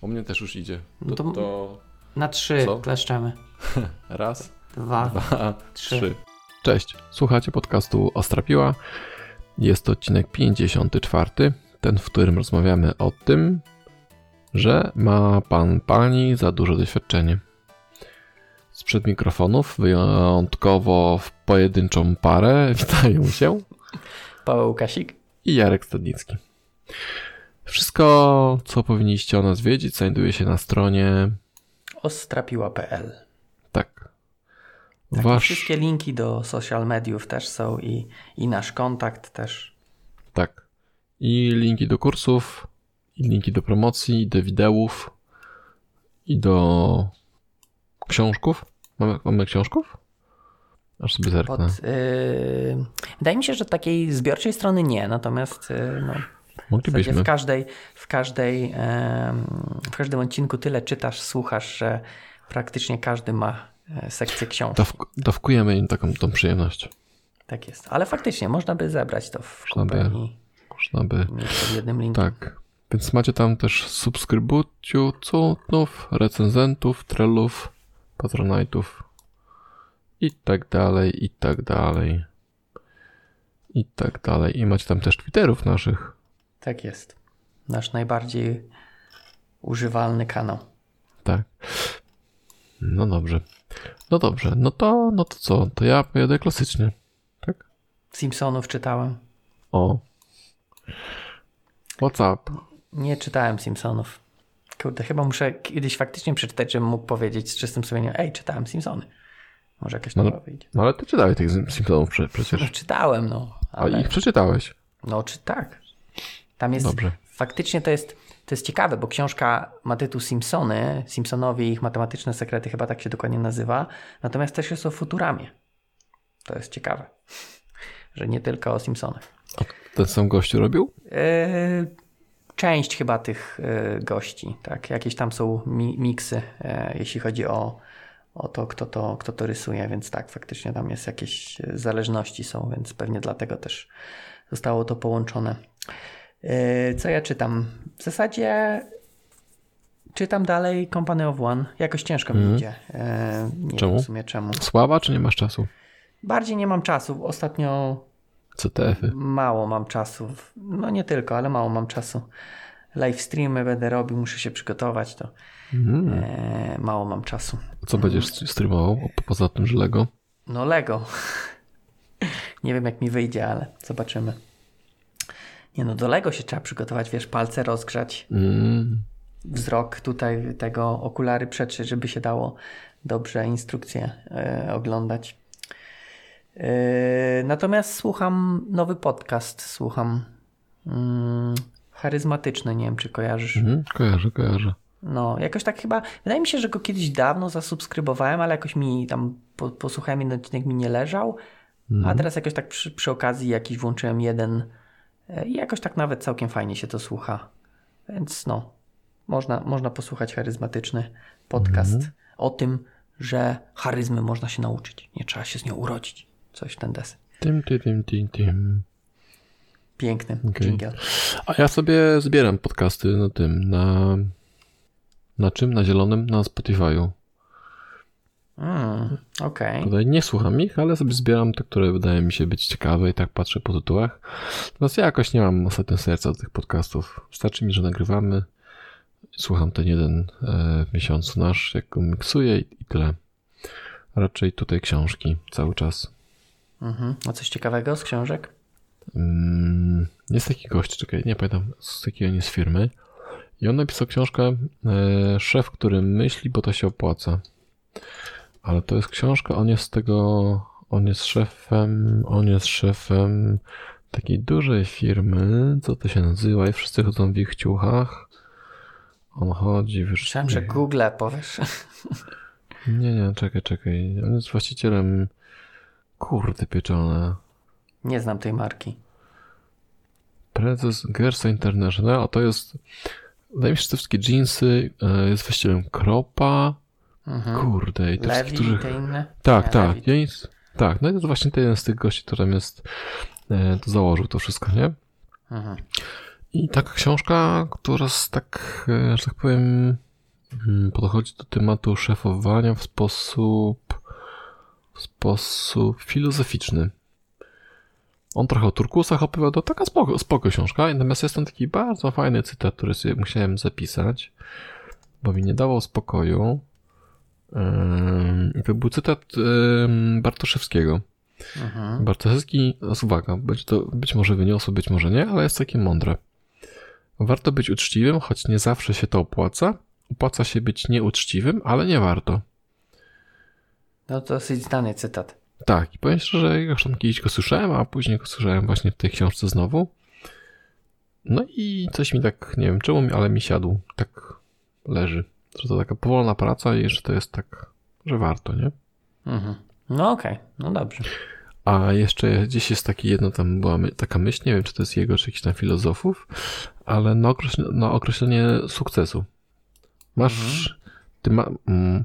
U mnie też już idzie. No To, to- to Na trzy Co? kleszczemy. raz, Dwa, dwa, trzy. trzy. Cześć, słuchacie podcastu Ostrapiła. Jest to odcinek 54, ten, w którym rozmawiamy o tym, że ma pan pani za duże doświadczenie. Sprzed mikrofonów, wyjątkowo w pojedynczą parę, witają się Paweł Kasik. i Jarek Stadnicki. Wszystko, co powinniście o nas wiedzieć, znajduje się na stronie. Ostrapiła.pl Tak. tak, Wasz. Wszystkie linki do social mediów też są i, i nasz kontakt też. Tak. I linki do kursów, i linki do promocji, i do widełów, i do książków. Mamy, mamy książków? Aż sobie zerknę. Pod, yy, wydaje mi się, że takiej zbiorczej strony nie, natomiast yy, no, Moglibyśmy. w każdej, w każdej, w każdym odcinku tyle czytasz, słuchasz, że praktycznie każdy ma e, sekcję książek. Dawk, dawkujemy im taką tą przyjemność. Tak jest. Ale faktycznie można by zebrać to w Można by. i Można by. pod jednym linkiem. Tak. Więc macie tam też subskrybucjów, recenzentów, trellów, patronajtów i tak dalej, i tak dalej. I tak dalej. I macie tam też Twitterów naszych. Tak jest. Nasz najbardziej używalny kanał. Tak. No dobrze. No dobrze. No to, no to co? To ja pojadę klasycznie. Tak? Simpsonów czytałem. O. What's up? Nie czytałem Simpsonów. Kurde, chyba muszę kiedyś faktycznie przeczytać, żebym mógł powiedzieć z czystym sumieniem, ej, czytałem Simpsony. Może jakaś No, nowa wyjdzie. No ale ty czytałeś tych Simpsonów prze- No przecież. czytałem, no. A Ale, ich przeczytałeś. no czy tak. Tam jest, Dobrze. faktycznie to jest, to jest ciekawe, bo książka ma tytuł Simpsony, Simpsonowie i ich matematyczne sekrety, chyba tak się dokładnie nazywa, natomiast też jest o Futuramie. To jest ciekawe, że nie tylko o Simpsonach. A ten sam gościu robił? Yy, Część chyba tych yy, gości, tak. Jakieś tam są mi miksy, yy, jeśli chodzi o, o to kto, to, kto to rysuje, więc tak, faktycznie tam jest jakieś zależności są, więc pewnie dlatego też zostało to połączone. Yy, Co ja czytam? W zasadzie czytam dalej Company of One. Jakoś ciężko mi idzie. Yy, Nie Czemu? wiem w sumie czemu. Słaba, czy nie masz czasu? Bardziej nie mam czasu. Ostatnio CTF-y. Mało mam czasu. No nie tylko, ale mało mam czasu. Live streamy będę robił, muszę się przygotować, to Mm. e, mało mam czasu. Co będziesz streamował? O, Poza tym, że Lego? No Lego. nie wiem jak mi wyjdzie, ale zobaczymy. Nie no, do Lego się trzeba przygotować, wiesz, palce rozgrzać, Mm. wzrok tutaj tego, okulary przetrzeć, żeby się dało dobrze instrukcje e, oglądać. E, natomiast słucham nowy podcast, słucham mm, charyzmatyczny, nie wiem czy kojarzysz. Mhm. Kojarzę, kojarzę. No, jakoś tak chyba, wydaje mi się, że go kiedyś dawno zasubskrybowałem, ale jakoś mi tam po, posłuchałem jeden odcinek mi nie leżał, a teraz jakoś tak przy, przy okazji jakiś włączyłem jeden i jakoś tak nawet całkiem fajnie się to słucha. Więc no, można, można posłuchać charyzmatyczny podcast o tym, że charyzmy można się nauczyć, nie trzeba się z nią urodzić. Coś w ten deseń. Tym, tym, tym, tym, tym. Piękny jingle. A ja sobie zbieram podcasty na tym, na... Na czym? Na zielonym? Na Spotify'u. Mm, Okej. Tutaj nie słucham ich, ale sobie zbieram te, które wydają mi się być ciekawe i tak patrzę po tytułach. Natomiast ja jakoś nie mam ostatnio serca do tych podcastów. Wystarczy mi, że nagrywamy. Słucham ten jeden e, w miesiącu nasz, jak go miksuję i, tyle. Raczej tutaj książki cały czas. Mhm. A coś ciekawego z książek? Mm, jest taki gość, czekaj, nie pamiętam z jakiej on jest firmy. I on napisał książkę e, Szef, który myśli, bo to się opłaca. Ale to jest książka, on jest z tego, on jest szefem, on jest szefem takiej dużej firmy, co to się nazywa i wszyscy chodzą w ich ciuchach. On chodzi, wiesz... Myślałem, że Google powiesz. Nie, nie, czekaj, czekaj. On jest właścicielem... Kurde pieczone. Nie znam tej marki. Prezes Gersa International, a to jest... Wydaje mi się, że te wszystkie jeansy e, jest właścicielem Kropa. Mhm. Kurde, i te Lewi i dużych... te inne? Tak, Nie, tak. Jeans... Tak, no i to jest właśnie ten jeden z tych gości, który tam jest, e, to założył to wszystko, nie? Mhm. I taka książka, która z tak, e, że tak powiem, mm, podchodzi do tematu szefowania w sposób, w sposób filozoficzny. On trochę o turkusach opowiada, taka spoko, spoko książka, natomiast jest tam taki bardzo fajny cytat, który sobie musiałem zapisać, bo mi nie dawał spokoju. To był cytat Bartoszewskiego. Mhm. Bartoszewski, uwaga, być, to być może wyniosło, być może nie, ale jest takie mądre. Warto być uczciwym, choć nie zawsze się to opłaca. Opłaca się być nieuczciwym, ale nie warto. No to dosyć znany cytat. Tak, i powiem szczerze, że już tam kiedyś go słyszałem, a później go słyszałem właśnie w tej książce znowu. No i coś mi tak, nie wiem czemu, ale mi siadł. Tak leży. Że to taka powolna praca i że to jest tak, że warto, nie? Mhm. No okej, okay. no dobrze. A jeszcze gdzieś jest taki jedno, tam była my, taka myśl, nie wiem czy to jest jego, czy jakiś tam filozofów, ale na, określenie, na określenie sukcesu. Masz, mhm. ty ma, mm,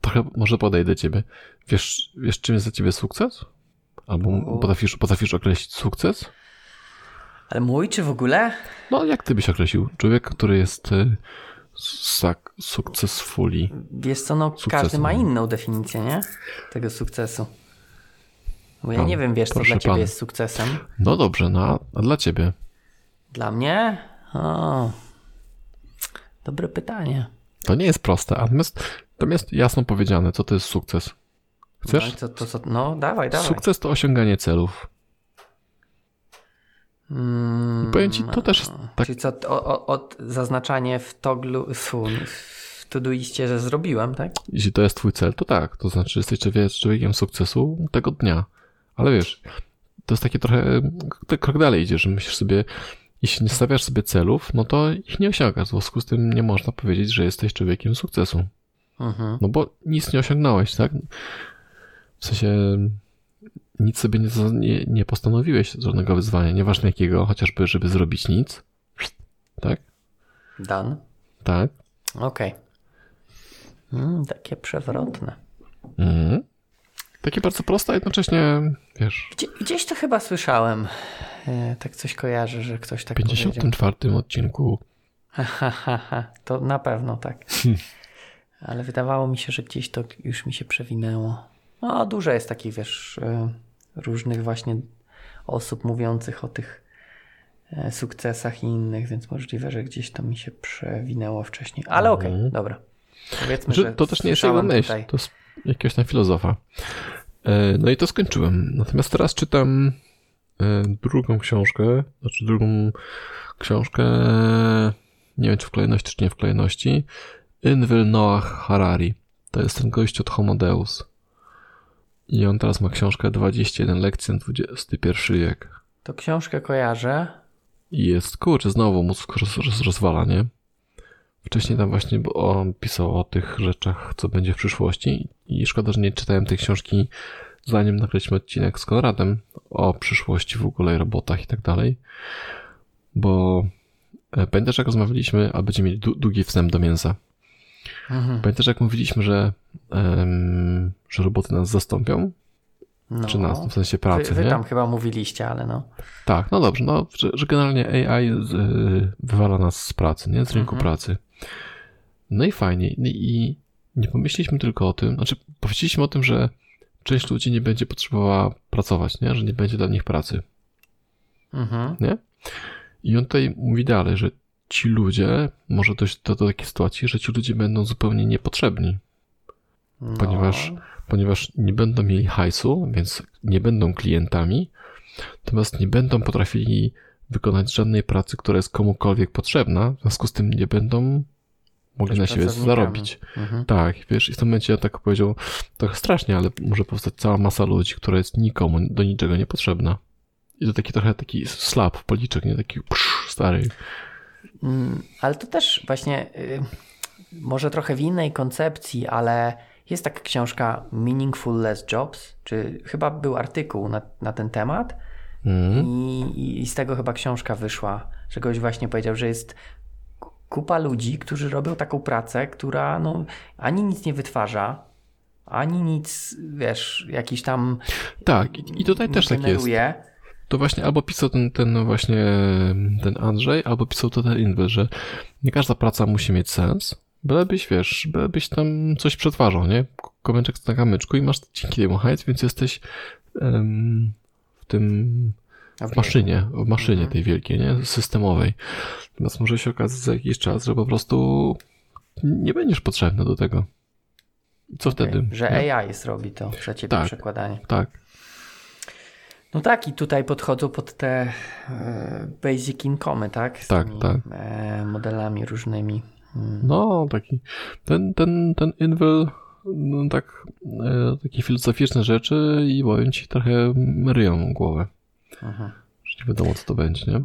trochę może podejdę ciebie. Wiesz, wiesz czym jest dla ciebie sukces? Albo potrafisz, potrafisz określić sukces? Ale mój czy w ogóle? No, jak ty byś określił? Człowiek, który jest y, successfully. Wiesz co, no każdy ma inną definicję, nie? Tego sukcesu. Bo ja Pan, nie wiem, wiesz, co dla ciebie pan. jest sukcesem. No dobrze, no a dla ciebie? Dla mnie? O, dobre pytanie. To nie jest proste, natomiast tam jest jasno powiedziane, co to jest sukces. Chcesz? No, to, no dawaj, dawaj. Sukces to osiąganie celów. Mm, I powiem ci, to też tak... Czyli co, od zaznaczanie w toglu, w, w Todoiście, że zrobiłem, tak? Jeśli to jest twój cel, to tak. To znaczy, jesteś człowiekiem sukcesu tego dnia. Ale wiesz, to jest takie trochę, krok dalej idzie, że myślisz sobie, jeśli nie stawiasz sobie celów, no to ich nie osiągasz. W związku z tym nie można powiedzieć, że jesteś człowiekiem sukcesu. Mhm. No bo nic nie osiągnąłeś, tak? W sensie nic sobie nie, nie, nie postanowiłeś żadnego wyzwania, nieważne jakiego, chociażby, żeby zrobić nic. Tak? Dan. Tak. Okej. Okay. Mm, takie przewrotne. Mm. Takie bardzo proste, a jednocześnie, wiesz... Gdzie, gdzieś to chyba słyszałem. E, tak coś kojarzę, że ktoś tak W 54 powiedział. odcinku. to na pewno tak. Ale wydawało mi się, że gdzieś to już mi się przewinęło. No, dużo jest takich, wiesz, e, różnych właśnie osób mówiących o tych e, sukcesach i innych, więc możliwe, że gdzieś to mi się przewinęło wcześniej. Ale okej, okay, mhm. dobra. Powiedzmy, że, że to też nie jest jego myśl, tutaj. to jest jakiegoś tam filozofa. E, no i to skończyłem. Natomiast teraz czytam drugą książkę, znaczy drugą książkę, nie wiem czy w kolejności, czy nie w kolejności, Inwyl Noah Harari. To jest ten gość od Homo Deus. I on teraz ma książkę 21 lekcji na XXI wiek. To książkę kojarzę. I jest, kurczę, znowu mózg roz, roz, rozwala, nie? Wcześniej tam właśnie on pisał o tych rzeczach, co będzie w przyszłości i szkoda, że nie czytałem tej książki zanim nagraliśmy odcinek z Konradem o przyszłości w ogóle, robotach i tak dalej, bo e, pamiętasz jak rozmawialiśmy, a będziemy mieli długi wstęp do mięsa. Mhm. Pamiętasz, jak mówiliśmy, że, um, że roboty nas zastąpią? No. Czy nas, w sensie pracy, wy, wy nie? tam chyba mówiliście, ale no. Tak, no dobrze, no, że, że generalnie AI z, y, wywala nas z pracy, nie? Z rynku mhm. pracy. No i fajnie. I nie pomyśleliśmy tylko o tym, znaczy powiedzieliśmy o tym, że część ludzi nie będzie potrzebowała pracować, nie? Że nie będzie dla nich pracy. Mhm. Nie? I on tutaj mówi dalej, że ci ludzie, może dojść do, do takiej sytuacji, że ci ludzie będą zupełnie niepotrzebni. No. Ponieważ, ponieważ nie będą mieli hajsu, więc nie będą klientami, natomiast nie będą potrafili wykonać żadnej pracy, która jest komukolwiek potrzebna, w związku z tym nie będą mogli na siebie zarobić. Mhm. Tak, wiesz, i w tym momencie ja tak powiedział trochę strasznie, ale może powstać cała masa ludzi, która jest nikomu do niczego niepotrzebna. I to taki trochę taki slap, policzek, nie taki psz, stary. Mm, ale to też właśnie y, może trochę w innej koncepcji, ale jest taka książka Meaningful Less Jobs, czy chyba był artykuł na, na ten temat mm. I, i z tego chyba książka wyszła, że ktoś właśnie powiedział, że jest kupa ludzi, którzy robią taką pracę, która no, ani nic nie wytwarza, ani nic, wiesz, jakiś tam. Tak, i tutaj też tak jest. To właśnie albo pisał ten, ten właśnie ten Andrzej, albo pisał to ten Inwy, że nie każda praca musi mieć sens, bylebyś, wiesz, bylebyś tam coś przetwarzał, nie? Komeczek na kamyczku i masz dzięki temu hajs, więc jesteś em, w tym w maszynie, w maszynie tej wielkiej, nie? Systemowej. Natomiast może się okazać za jakiś czas, że po prostu nie będziesz potrzebny do tego. Co Okej, wtedy? Że nie? AI zrobi to za ciebie Tak. przekładanie. Tak. No tak, i tutaj podchodzą pod te e, basic incomy, tak? Z Tak, tymi, tak. E, modelami różnymi. Mm. No, taki. Ten, ten, ten Invel, no, tak, e, takie filozoficzne rzeczy i powiem ci trochę ryją głowę. Mhm. Że nie wiadomo, co to będzie, nie?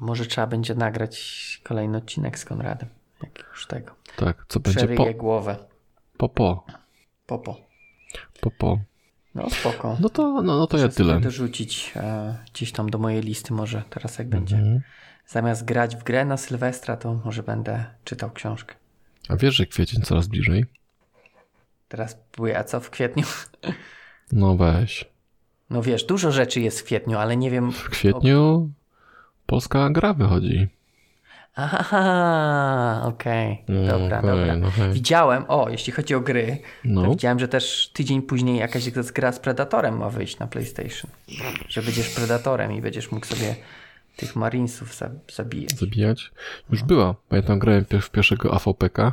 Może trzeba będzie nagrać kolejny odcinek z Konradem. Jak już tego. Tak, co będzie po, głowę. po, po, Popo. po, po. No spoko. No to, no, no to ja Muszę tyle. dorzucić e, gdzieś tam do mojej listy może teraz jak będzie. Mhm. Zamiast grać w grę na Sylwestra, to może będę czytał książkę. A wiesz, że kwiecień coraz bliżej? Teraz były, a co w kwietniu? No weź. No wiesz, dużo rzeczy jest w kwietniu, ale nie wiem. W kwietniu polska gra wychodzi. Aha, okej. Dobra, okej, dobra. no. Widziałem, o, jeśli chodzi o gry, to No, widziałem, że też tydzień później jakaś gra z Predatorem ma wyjść na PlayStation. Że będziesz Predatorem i będziesz mógł sobie tych Marinesów za zabijać. zabijać. Już była. Pamiętam, grałem w pierwszego AVPK.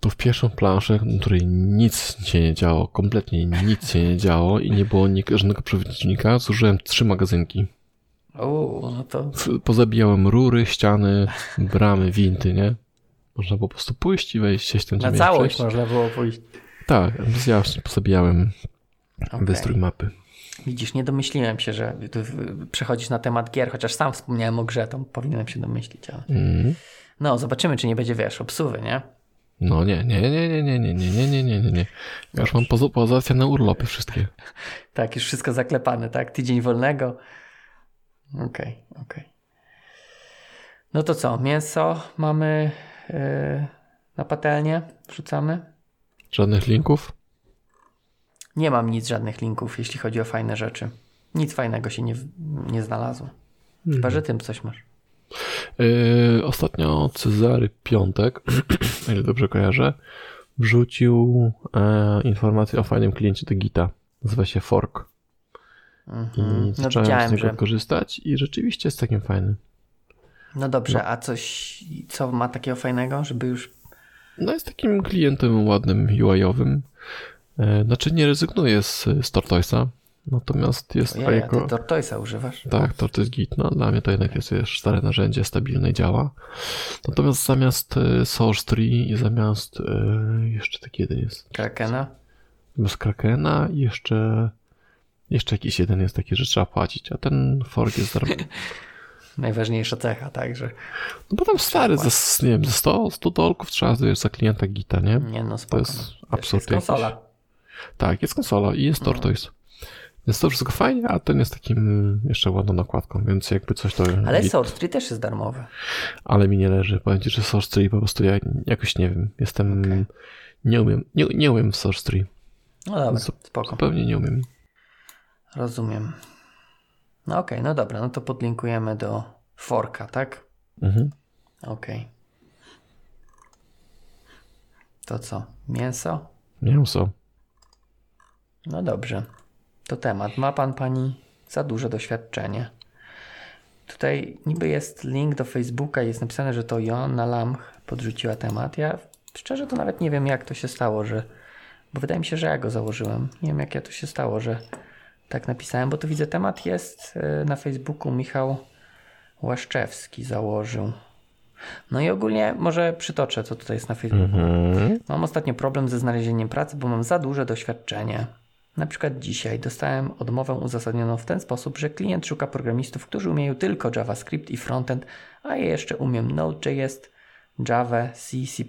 To w pierwszą planszę, na której nic się nie działo, kompletnie nic się nie działo i nie było żadnego przeciwnika, zużyłem trzy magazynki. O, no to Pozabijałem rury, ściany, bramy, winty, nie? Można po prostu pójść i wejść gdzieś tam, gdzie na całość przejść. można było pójść. Tak, entuzjastycznie pozabijałem Okej. wystrój mapy. Widzisz, nie domyśliłem się, że przechodzisz na temat gier, chociaż sam wspomniałem o grze, to powinienem się domyślić. Ale... Mm. No, zobaczymy, czy nie będzie, wiesz, obsuwy, nie? No nie, nie, nie, nie, nie, nie, nie, nie, nie, nie, nie, nie. Ja już mam poza- pozałatwiane urlopy wszystkie. Tak, już wszystko zaklepane, tak? Tydzień wolnego. Okej, okej. No to co, mięso mamy yy, na patelnię, wrzucamy? Żadnych linków? Nie mam nic, żadnych linków, jeśli chodzi o fajne rzeczy. Nic fajnego się nie, nie znalazło. Chyba, że tym coś masz. Yy, ostatnio Cezary Piątek, o ile dobrze kojarzę, wrzucił e, informację o fajnym kliencie do Gita. Nazywa się Fork. I Mhm. No zacząłem z widziałem, niego że... korzystać i rzeczywiście jest takim fajny. No dobrze, a coś, co ma takiego fajnego, żeby już... No jest takim klientem ładnym, UI-owym. E, znaczy nie rezygnuje z, z Tortoise'a, natomiast jest Ojej, a jako... ty Tortoise'a używasz? Tak, Tortoise Git, no dla mnie to jednak jest już stare narzędzie, stabilne i działa. Natomiast zamiast e, Source Tree i zamiast e, jeszcze taki jeden jest, Krakena? zamiast Krakena i jeszcze jeszcze jakiś jeden jest taki, że trzeba płacić, a ten fork jest darmowy. Najważniejsza cecha, także... No bo tam stary, za, nie wiem, za 100, 100 dolków trzeba wiesz, za klienta Gita, nie? Nie no, spoko. jest no. Absurd Jest konsola. jakiś. Tak, jest konsola i jest Tortoise. Więc to wszystko fajnie, a ten jest takim jeszcze ładną nakładką, więc jakby coś to... Ale Git- Source Tree też jest darmowy. ale mi nie leży. Powiem ci, że Source Tree po prostu ja jakoś nie wiem. Jestem. Okej. Nie umiem. Nie, nie umiem w Source Tree. No dobra, Zup- spoko. Zupełnie nie umiem. Rozumiem. No okej, no dobra, no to podlinkujemy do forka, tak? Mhm. Okej. To co? Mięso? Mięso. No dobrze. To temat. Ma pan pani za duże doświadczenie. Tutaj niby jest link do Facebooka i jest napisane, że to Joanna Lamch podrzuciła temat. Ja szczerze to nawet nie wiem jak to się stało, że... Bo wydaje mi się, że ja go założyłem. Nie wiem jak ja to się stało, że tak napisałem, bo tu widzę temat jest y, na Facebooku. Michał Łaszczewski założył. No i ogólnie może przytoczę, co tutaj jest na Facebooku. Mhm. Mam ostatnio problem ze znalezieniem pracy, bo mam za duże doświadczenie. Na przykład dzisiaj dostałem odmowę uzasadnioną w ten sposób, że klient szuka programistów, którzy umieją tylko JavaScript i frontend, a ja jeszcze umiem Node.js, Java, C, C++.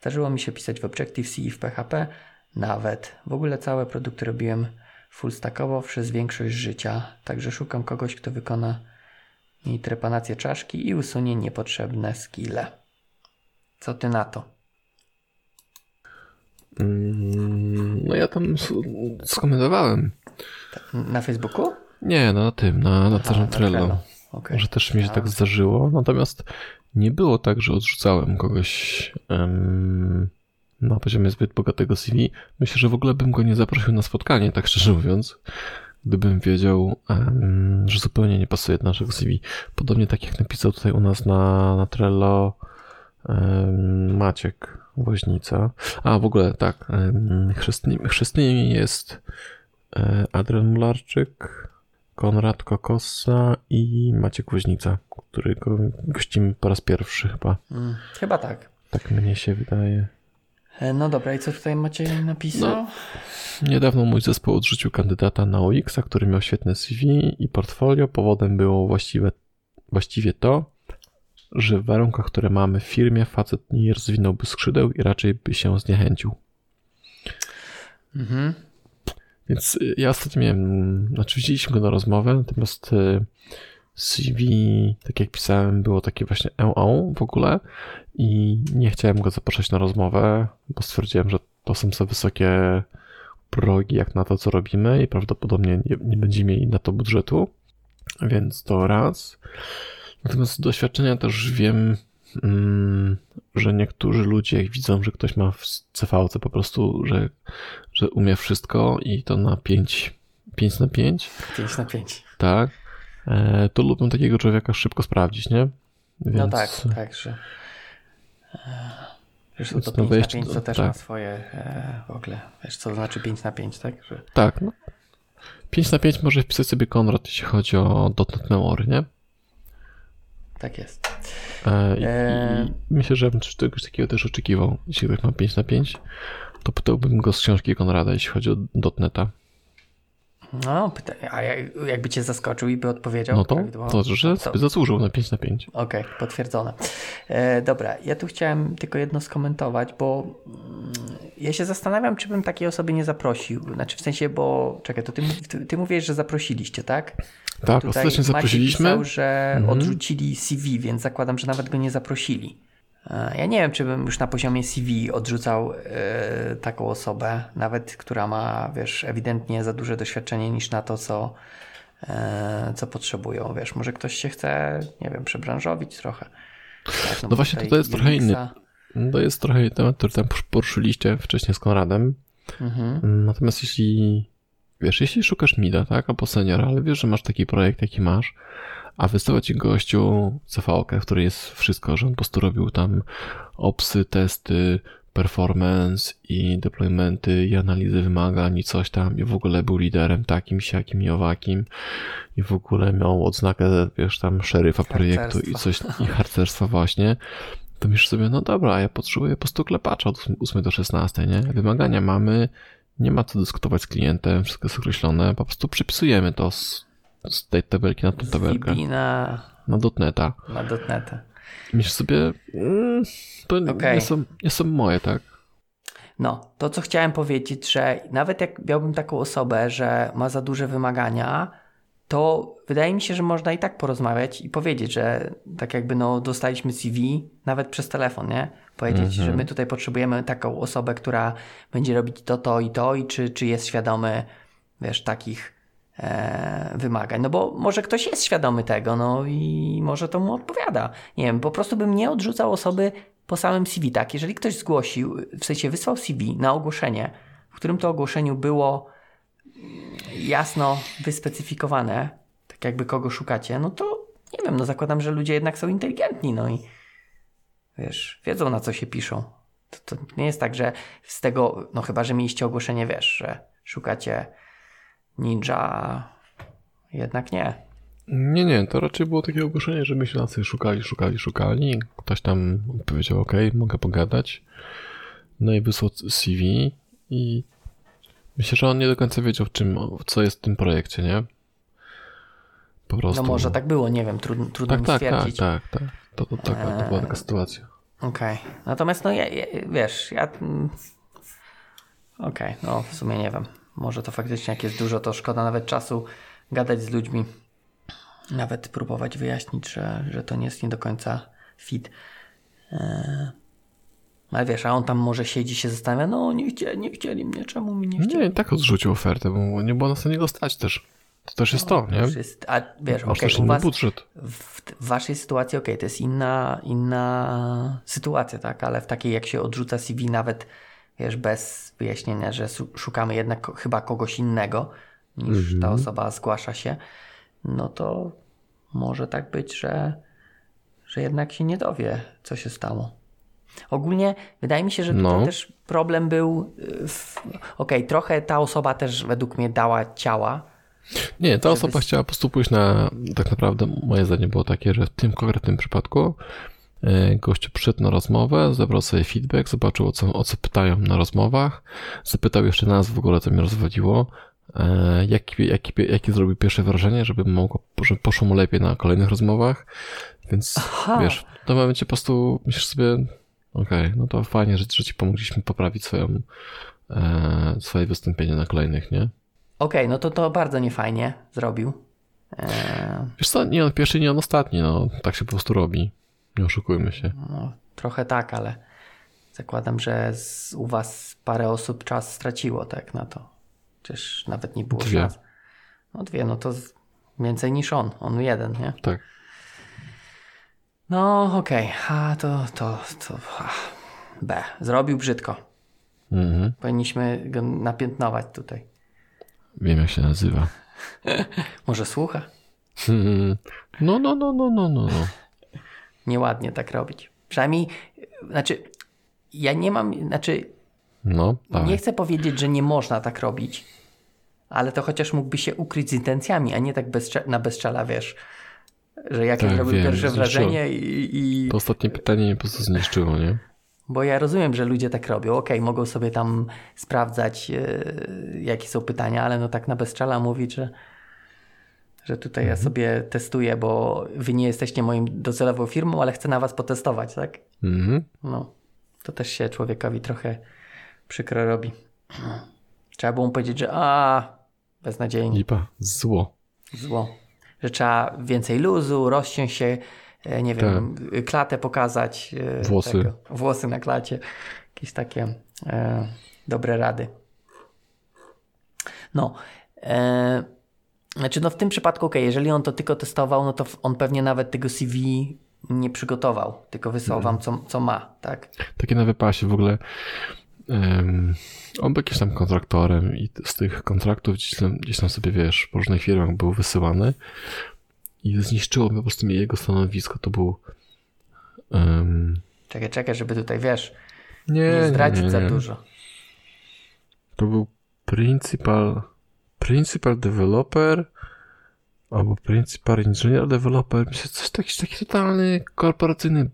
Zdarzyło mi się pisać w Objective-C i w PHP, nawet. W ogóle całe produkty robiłem fullstackowo przez większość życia, także szukam kogoś, kto wykona mi trepanację czaszki i usunie niepotrzebne skille. Co ty na to? Mm, No ja tam skomentowałem. Na Facebooku? Nie, no na tym, na, na Aha, Trello. Trello. Okej. Że też mi się tak zdarzyło. Natomiast nie było tak, że odrzucałem kogoś em, na poziomie zbyt bogatego CV. Myślę, że w ogóle bym go nie zaprosił na spotkanie, tak szczerze mówiąc, gdybym wiedział, że zupełnie nie pasuje do naszego CV. Podobnie tak jak napisał tutaj u nas na, na Trello Maciek Woźnica. A w ogóle tak, chrzestnymi, chrzestnymi jest e, Adrian Mularczyk, Konrad Kokossa i Maciek Woźnica, którego gościmy po raz pierwszy chyba. Mm, chyba tak. Tak mnie się wydaje. E, No dobra, i co tutaj Maciej napisał? No. Niedawno mój zespół odrzucił kandydata na OX, który miał świetne CV i portfolio. Powodem było właściwe, właściwie to, że w warunkach, które mamy w firmie, facet nie rozwinąłby skrzydeł i raczej by się zniechęcił. Mhm. Więc y, ja ostatnio miałem, znaczy widzieliśmy go na rozmowę, natomiast y, CV, tak jak pisałem, było takie właśnie EO w ogóle i nie chciałem go zapraszać na rozmowę, bo stwierdziłem, że to są za wysokie progi jak na to, co robimy i prawdopodobnie nie, nie będziemy mieli na to budżetu, więc to raz. Natomiast z doświadczenia też wiem, mm, że niektórzy ludzie jak widzą, że ktoś ma w CVC po prostu, że, że umie wszystko i to na 5, 5 na 5, 5 na 5. tak, to lubią takiego człowieka szybko sprawdzić, nie? Więc, No tak, tak, że. e, Wiesz, co to Więc no 5 na wejście 5 do- to też tak. ma swoje e, w ogóle. Wiesz, co to znaczy 5 na 5, tak? Że, Tak, no. 5 na 5 może wpisać sobie Konrad, jeśli chodzi o .NET Memory, nie? tak jest. E, i, Eee. i myślę, że bym czegoś takiego też oczekiwał. Jeśli ktoś ma 5 na 5, to pytałbym go z książki Konrada, jeśli chodzi o .NETA. No, a jak, jakby cię zaskoczył i by odpowiedział No to, prawidłowo? to że to- sobie zasłużył na 5 na 5. Okej, potwierdzone. E, dobra, ja tu chciałem tylko jedno skomentować, bo mm, ja się zastanawiam, czy bym takiej osoby nie zaprosił. Znaczy w sensie, bo czekaj, to ty, ty, ty mówisz, że zaprosiliście, tak? Tak, Tutaj ostatecznie Maciej zaprosiliśmy. Pisał, że Mhm. odrzucili CV, więc zakładam, że nawet go nie zaprosili. E, Ja nie wiem, czy bym już na poziomie CV odrzucał e, taką osobę, nawet która ma, wiesz, ewidentnie za duże doświadczenie niż na to, co, e, co potrzebują. Wiesz, może ktoś się chce, nie wiem, przebranżowić trochę. Tak, No bo właśnie, to jest trochę inny. No To jest trochę temat, który tam poruszyliście wcześniej z Konradem. Mhm. Natomiast jeśli, wiesz, jeśli szukasz mida, tak, albo seniora, ale wiesz, że masz taki projekt, jaki masz, a wystawa ci gościu CV-kę, w której jest wszystko, że on po prostu robił tam opsy, testy, performance i deploymenty i analizy wymagań i coś tam i w ogóle był liderem takim, siakim i owakim i w ogóle miał odznakę, wiesz, tam szeryfa projektu i coś, i harcerstwa właśnie, to myślisz sobie, no dobra, ja potrzebuję po prostu klepacza od 8 do 16, nie? Wymagania mamy, nie ma co dyskutować z klientem, wszystko jest określone, po prostu przypisujemy to z, z tej tabelki na tą tabelkę, na, na dotneta. na dotnetę. I myślisz sobie, mm, to nie- Okej. nie, są, nie są moje, tak? No, to co chciałem powiedzieć, że nawet jak miałbym taką osobę, że ma za duże wymagania, to wydaje mi się, że można i tak porozmawiać i powiedzieć, że tak jakby no dostaliśmy CV, nawet przez telefon, nie? Powiedzieć, że my tutaj potrzebujemy taką osobę, która będzie robić to, to i to i czy, czy jest świadomy, wiesz, takich wymagań. No bo może ktoś jest świadomy tego, no i może to mu odpowiada. Nie wiem, po prostu bym nie odrzucał osoby po samym CV, tak? Jeżeli ktoś zgłosił, w sensie wysłał CV na ogłoszenie, w którym to ogłoszeniu było jasno wyspecyfikowane, tak jakby kogo szukacie, no to nie wiem, no zakładam, że ludzie jednak są inteligentni, no i wiesz, wiedzą na co się piszą. To, to nie jest tak, że z tego, no chyba, że mieliście ogłoszenie, wiesz, że szukacie ninja, jednak nie. Nie, nie, to raczej było takie ogłoszenie, że sobie szukali, szukali, szukali. Ktoś tam powiedział, ok, mogę pogadać. No i wysłał CV i myślę, że on nie do końca wiedział, w czym, co jest w tym projekcie, nie? Po prostu. No może tak było, nie wiem, trudno, trudno tak, tak, tak, stwierdzić. tak, tak. To, to, taka, to była taka sytuacja. Okej. Natomiast no ja, ja, wiesz, ja... mm, Okej, no w sumie nie wiem. Może to faktycznie jak jest dużo, to szkoda nawet czasu gadać z ludźmi. Nawet próbować wyjaśnić, że, że to nie jest nie do końca fit. Eee, ale wiesz, a on tam może siedzi się zastanawia, no nie chcieli, nie chcieli mnie, czemu mi nie chcieli? Nie, tak odrzucił ofertę, bo nie było nas na niego stać też. To też jest to, nie? Jest, a wiesz, Masz też u was budżet. w, w waszej sytuacji, okej, to jest inna, inna sytuacja, tak, ale w takiej jak się odrzuca CV nawet, wiesz, bez wyjaśnienia, że szukamy jednak chyba kogoś innego niż ta osoba zgłasza się, no to może tak być, że, że jednak się nie dowie, co się stało. Ogólnie wydaje mi się, że tutaj No. też problem był, y, okej, trochę ta osoba też według mnie dała ciała, Nie, ta Żeby osoba chciała po prostu pójść na. Tak naprawdę moje zdanie było takie, że w tym konkretnym przypadku gościu przyszedł na rozmowę, zebrał sobie feedback, zobaczył o co, o co pytają na rozmowach, zapytał jeszcze nas w ogóle, co mnie rozwodziło, e, jaki, jaki, jakie zrobił pierwsze wrażenie, żeby mogło, żeby poszło mu lepiej na kolejnych rozmowach. Więc Aha. wiesz, w tym momencie po prostu myślisz sobie, okej, no to fajnie, że, że ci pomogliśmy poprawić swoją, e, swoje wystąpienie na kolejnych, nie? Okej, no to to bardzo niefajnie zrobił. Eee, Wiesz co, nie on pierwszy, nie on ostatni, no tak się po prostu robi. Nie oszukujmy się. no, trochę tak, ale zakładam, że z, u was parę osób czas straciło tak na to. Czyż nawet nie było Dwie. szans. No dwie, no to więcej niż on. On jeden, nie? Tak. No okej, a to, to, to a, B. Zrobił brzydko. Mhm. Powinniśmy go napiętnować tutaj. Wiem jak się nazywa. Może słucha? Hmm. No, no, no, no, no, no. no. Nieładnie tak robić. Przynajmniej, znaczy, ja nie mam, znaczy, No, tak. Nie chcę powiedzieć, że nie można tak robić, ale to chociaż mógłby się ukryć z intencjami, a nie tak bezcza- na bezczela, wiesz, że jakie Tak, zrobił wiem, pierwsze wrażenie i, i... To ostatnie pytanie mnie po prostu zniszczyło, nie? Bo ja rozumiem, że ludzie tak robią. Okej, mogą sobie tam sprawdzać, e, jakie są pytania, ale no tak na bezczela mówić, że, że tutaj Mhm. ja sobie testuję, bo wy nie jesteście moim docelową firmą, ale chcę na was potestować, tak? Mhm. No, to też się człowiekowi trochę przykro robi. Trzeba było mu powiedzieć, że a, beznadziejnie, Lipa. Zło. zło. Że trzeba więcej luzu, rozciąć się, e, nie wiem, klatę pokazać. e, Tak. Włosy. Tego, włosy na klacie. Jakieś takie e, dobre rady. No. E, znaczy, no w tym przypadku, okej, jeżeli on to tylko testował, no to on pewnie nawet tego CV nie przygotował, tylko wysłał wam, co, co ma, tak? Takie na wypasie w ogóle. em, on był jakimś tam kontraktorem i z tych kontraktów gdzieś tam, gdzieś tam sobie, wiesz, po różnych firmach był wysyłany i zniszczyło po prostu jego stanowisko. To był... em, Czekaj, czekaj, żeby tutaj, wiesz, nie, nie zdradzić nie, za nie. dużo. To był principal, principal developer albo principal engineer developer. Myślę, coś taki, taki totalny korporacyjny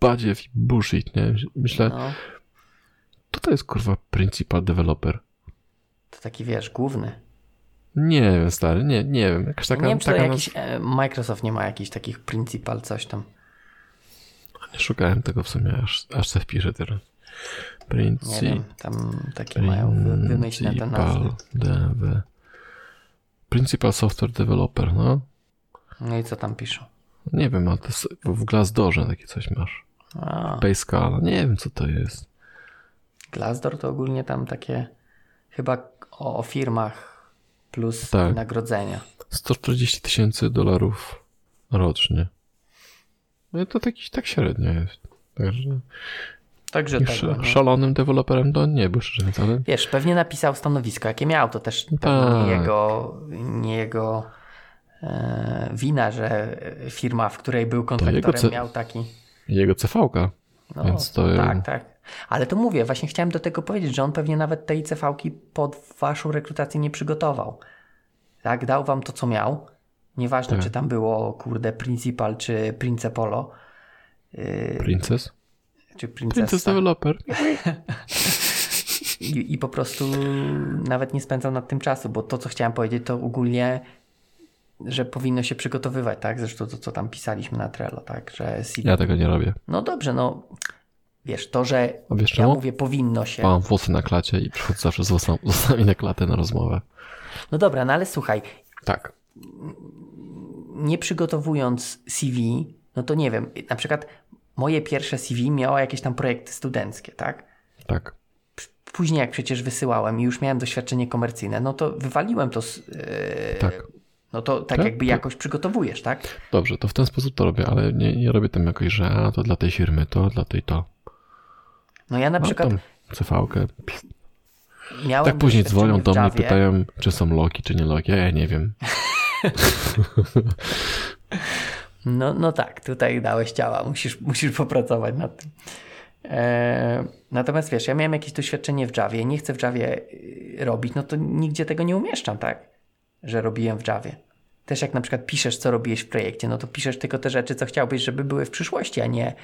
badziew i bullshit, nie? Myślę, No, to jest kurwa principal developer. to taki, wiesz, główny. Nie wiem, stary, nie, nie wiem. Jakaś taka, nie wiem, taka jakiś, e, Microsoft nie ma jakichś takich principal, coś tam. Nie szukałem tego w sumie, aż, aż se wpiszę teraz. Nie Principal wiem, tam takie mają wy, wymyślne te nazwy. Principal software developer, no. No i co tam piszą? Nie wiem, ale to jest, w Glassdoorze takie coś masz. A, Basecala, nie wiem co to jest. Glassdoor to ogólnie tam takie chyba o, o firmach plus Tak. wynagrodzenia. 140 tysięcy dolarów rocznie. No to taki, tak średnio jest. Także Także już tego, no. szalonym deweloperem to nie był, szczerze mówiąc, ale Wiesz, pewnie napisał stanowisko, jakie miał. To też pewno tak. nie jego, nie jego e, wina, że firma, w której był kontraktorem, ce- miał taki. jego CV-ka. No, Więc to- Tak, tak. Ale to mówię, właśnie chciałem do tego powiedzieć, że on pewnie nawet tej CV-ki pod waszą rekrutację nie przygotował. Tak, dał wam to, co miał. Nieważne, Tak. czy tam było, kurde, Principal, czy Principolo, yy, Princess? Czy Princess Princessa. developer. I, I po prostu nawet nie spędzał nad tym czasu, bo to, co chciałem powiedzieć, to ogólnie, że powinno się przygotowywać, tak? Zresztą to, co tam pisaliśmy na Trello, tak? Że CV... Ja tego nie robię. No dobrze, no wiesz, to, że A wiesz ja czemu? mówię powinno się. Mam włosy na klacie i przychodzę zawsze z włosami na klatę na rozmowę. No dobra, no ale słuchaj, Tak. nie przygotowując CV, no to nie wiem, na przykład moje pierwsze CV miało jakieś tam projekty studenckie, tak? Tak. Później jak przecież wysyłałem i już miałem doświadczenie komercyjne, no to wywaliłem to z, yy, Tak. No to tak, Tak? jakby To- jakoś przygotowujesz, tak? Dobrze, to w ten sposób to robię, ale nie, nie robię tam jakoś, że a to dla tej firmy, to dla tej to. No ja na No przykład CV-kę. miałem Tak później dzwonią do mnie, pytają, czy są loki, czy nie loki. Ja, ja nie wiem. No, no tak, tutaj dałeś ciała, musisz, musisz popracować nad tym. E, natomiast wiesz, ja miałem jakieś doświadczenie w Javie, nie chcę w Javie y, robić, no to nigdzie tego nie umieszczam, tak? Że robiłem w Javie. Też jak na przykład piszesz, co robiłeś w projekcie, no to piszesz tylko te rzeczy, co chciałbyś, żeby były w przyszłości, a nie,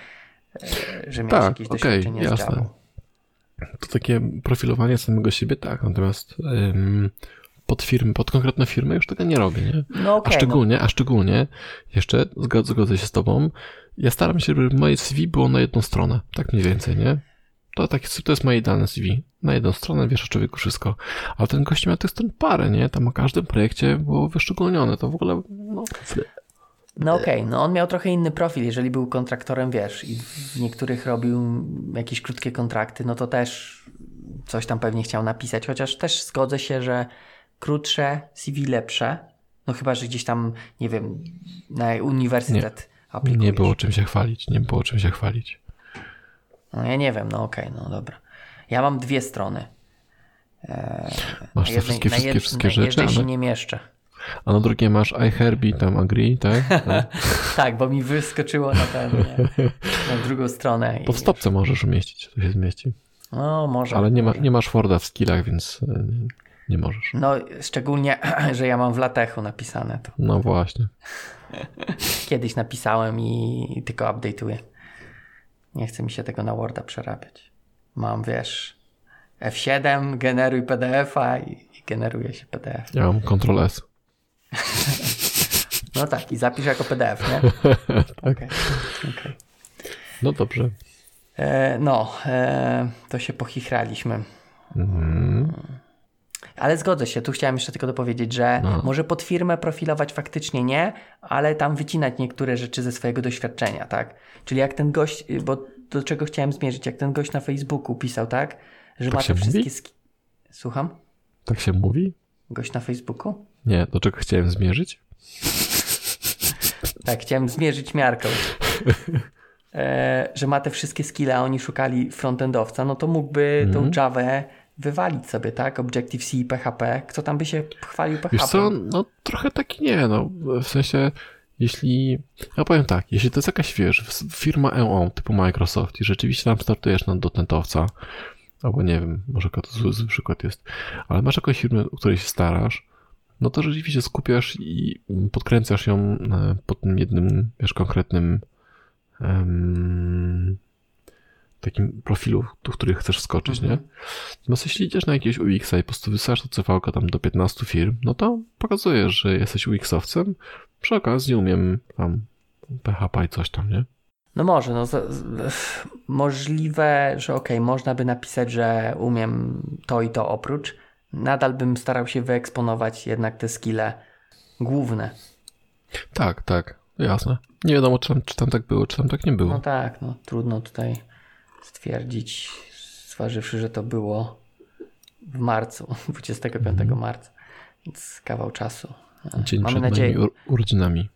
e, że miałeś Tak, jakieś okej, doświadczenie z jasne. Javą. To takie profilowanie samego siebie, tak, natomiast ym, pod firmy, pod konkretne firmy już tego nie robię, nie? No A okej, no, szczególnie, a szczególnie, jeszcze zgod- zgodzę się z tobą, ja staram się, żeby moje CV było na jedną stronę, tak mniej więcej, nie? To, tak, to jest moje idealne CV. Na jedną stronę wiesz o człowieku wszystko. Ale ten gość miał tych stron parę, nie? Tam o każdym projekcie było wyszczególnione. To w ogóle, no, No okej, no on miał trochę inny profil, jeżeli był kontraktorem, wiesz, i w niektórych robił jakieś krótkie kontrakty, no to też coś tam pewnie chciał napisać, chociaż też zgodzę się, że krótsze CV lepsze, no chyba, że gdzieś tam, nie wiem, na uniwersytet aplikujesz. nie było czym się chwalić, nie było czym się chwalić. No ja nie wiem, no okej, no dobra. Ja mam dwie strony. Masz te Na wszystkie, na wszystkie, wszystkie na rzeczy, jednej się nie mieszczę. a na drugie masz I Herbie, tam agree, tak? Tak, bo mi wyskoczyło na ten, nie, na drugą stronę. To w stopce możesz umieścić, to się zmieści. No może. Ale nie, ma, nie masz Worda w skillach, więc e, nie, możesz. No, szczególnie, że ja mam w latechu napisane to. No właśnie. Kiedyś napisałem i, tylko update'uję. Nie chce mi się tego na Worda przerabiać. Mam, wiesz, F7, generuj PDF-a i, i generuje się PDF. Ja mam Ctrl S. No tak, i zapisz jako PDF, nie? Okej. okej. No dobrze. E, no, e, to się pochichraliśmy. Mhm. Ale zgodzę się, tu chciałem jeszcze tylko dopowiedzieć, że No. może pod firmę profilować faktycznie nie, ale tam wycinać niektóre rzeczy ze swojego doświadczenia, tak? Czyli jak ten gość, y, bo do czego chciałem zmierzyć, jak ten gość na Facebooku pisał, tak? Że Tak ma te wszystkie... Ski... Słucham? Tak się mówi? Gość na Facebooku? Nie, do czego chciałem zmierzyć? Tak, chciałem zmierzyć miarką. E, że ma te wszystkie skille, a oni szukali frontendowca, no to mógłby Mhm. tą Javę wywalić sobie, tak? Objective-C i PHP. Kto tam by się chwalił PHP? Wiesz co, no trochę taki nie, no w sensie, jeśli, ja powiem tak, jeśli to jest jakaś, wiesz, firma EO typu Microsoft i rzeczywiście tam startujesz na dotnetowca, albo nie wiem, może to zły, zły przykład jest, ale masz jakąś firmę, o której się starasz, no to rzeczywiście skupiasz i podkręcasz ją e, pod tym jednym, wiesz, konkretnym em, takim profilu, do których chcesz wskoczyć, nie? No jeśli idziesz na jakiegoś UX-a i po prostu wysyłasz to CV tam do 15 firm, no to pokazujesz, że jesteś UX-owcem. Przy okazji umiem tam PHP i coś tam, nie? No może, no z, z, możliwe, że okej, można by napisać, że umiem to i to oprócz. Nadal bym starał się wyeksponować jednak te skille główne. Tak, tak, jasne. Nie wiadomo, czy tam, czy tam tak było, czy tam tak nie było. No tak, no trudno tutaj stwierdzić, zważywszy, że to było w marcu, 25 marca, więc kawał czasu. Dzień Mamy przed nadzieję, ur- urodzinami.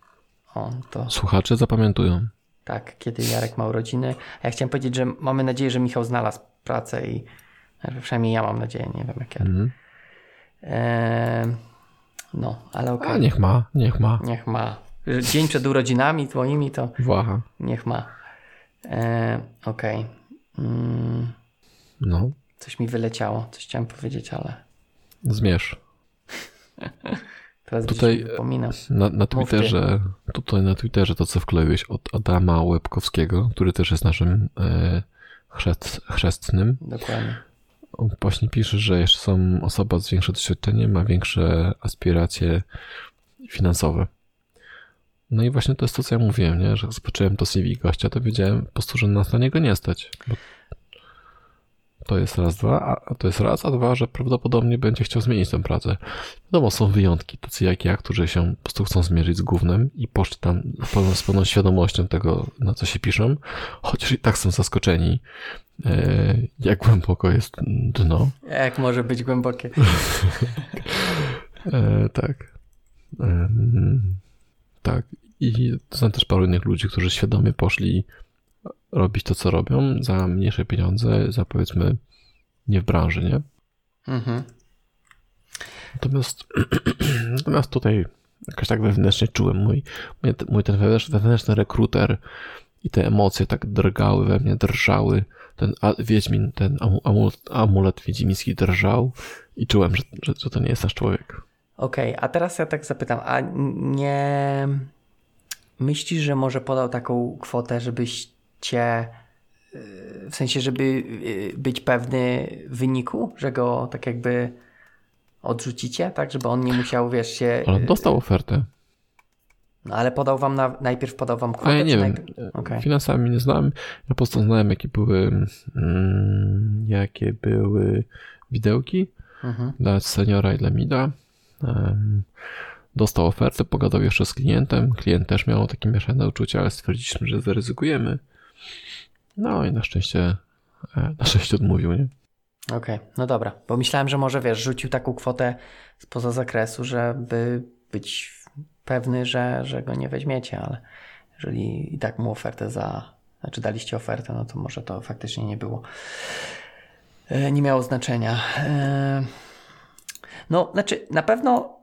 o, to Słuchacze zapamiętują. tak, kiedy Jarek ma urodziny. A ja chciałem powiedzieć, że mamy nadzieję, że Michał znalazł pracę i przynajmniej ja mam nadzieję, nie wiem jak ja. Mhm. Eee, no, ale okej. A niech ma, niech ma. Niech ma. Dzień przed urodzinami twoimi to Włacha. niech ma. Eee, okej. Mm, No, coś mi wyleciało, coś chciałem powiedzieć, ale zmierz. teraz Tutaj-. Na, na. Twitterze, tutaj na Twitterze to, co wkleiłeś od Adama Łebkowskiego, który też jest naszym e, chrzest, chrzestnym, Dokładnie. On właśnie pisze, że jeszcze są osoba z większym doświadczeniem, ma większe aspiracje finansowe. No i właśnie to jest to, co ja mówiłem, nie? że jak zobaczyłem to CV gościa, to wiedziałem po prostu, że nas na niego nie stać. To jest raz, dwa, a- to jest raz, a dwa, że prawdopodobnie będzie chciał zmienić tę pracę. Wiadomo, są wyjątki, tacy jak ja, którzy się po prostu chcą zmierzyć z gównem i poszli tam z pełną, z pełną świadomością tego, na co się piszą, chociaż i tak są zaskoczeni, e, jak głęboko jest dno. Jak może być głębokie? E, tak. tak. I znam też paru innych ludzi, którzy świadomie poszli robić to, co robią za mniejsze pieniądze, za powiedzmy nie w branży, nie? Mhm. Natomiast, natomiast tutaj jakoś tak wewnętrznie czułem mój, mój, ten wewnętrzny rekruter i te emocje tak drgały we mnie, drżały. Ten Wiedźmin, ten amulet, amulet wiedźmiński drżał i czułem, że, że, że to nie jest nasz człowiek. Okej, okay, a teraz ja tak zapytam, a nie myślisz, że może podał taką kwotę, żebyś cię y, w sensie, żeby y, być pewny wyniku, że go tak jakby odrzucicie, tak, żeby on nie musiał, wiesz, się... Ale dostał ofertę. No ale podał wam, na, najpierw podał wam kwotę? A ja nie wiem, okay. finansami nie znam, ja po prostu znałem jakie były mm, jakie były widełki mhm. dla seniora i dla mida. Um, dostał ofertę, pogadał jeszcze z klientem, klient też miał takie mieszane uczucia, ale stwierdziliśmy, że zaryzykujemy. No i na szczęście, e, na szczęście odmówił, nie? Okej, okay, no dobra, bo myślałem, że może wiesz, rzucił taką kwotę spoza zakresu, żeby być pewny, że, że go nie weźmiecie, ale jeżeli i tak mu ofertę za, znaczy daliście ofertę, no to może to faktycznie nie było, e, nie miało znaczenia. E, no, znaczy na pewno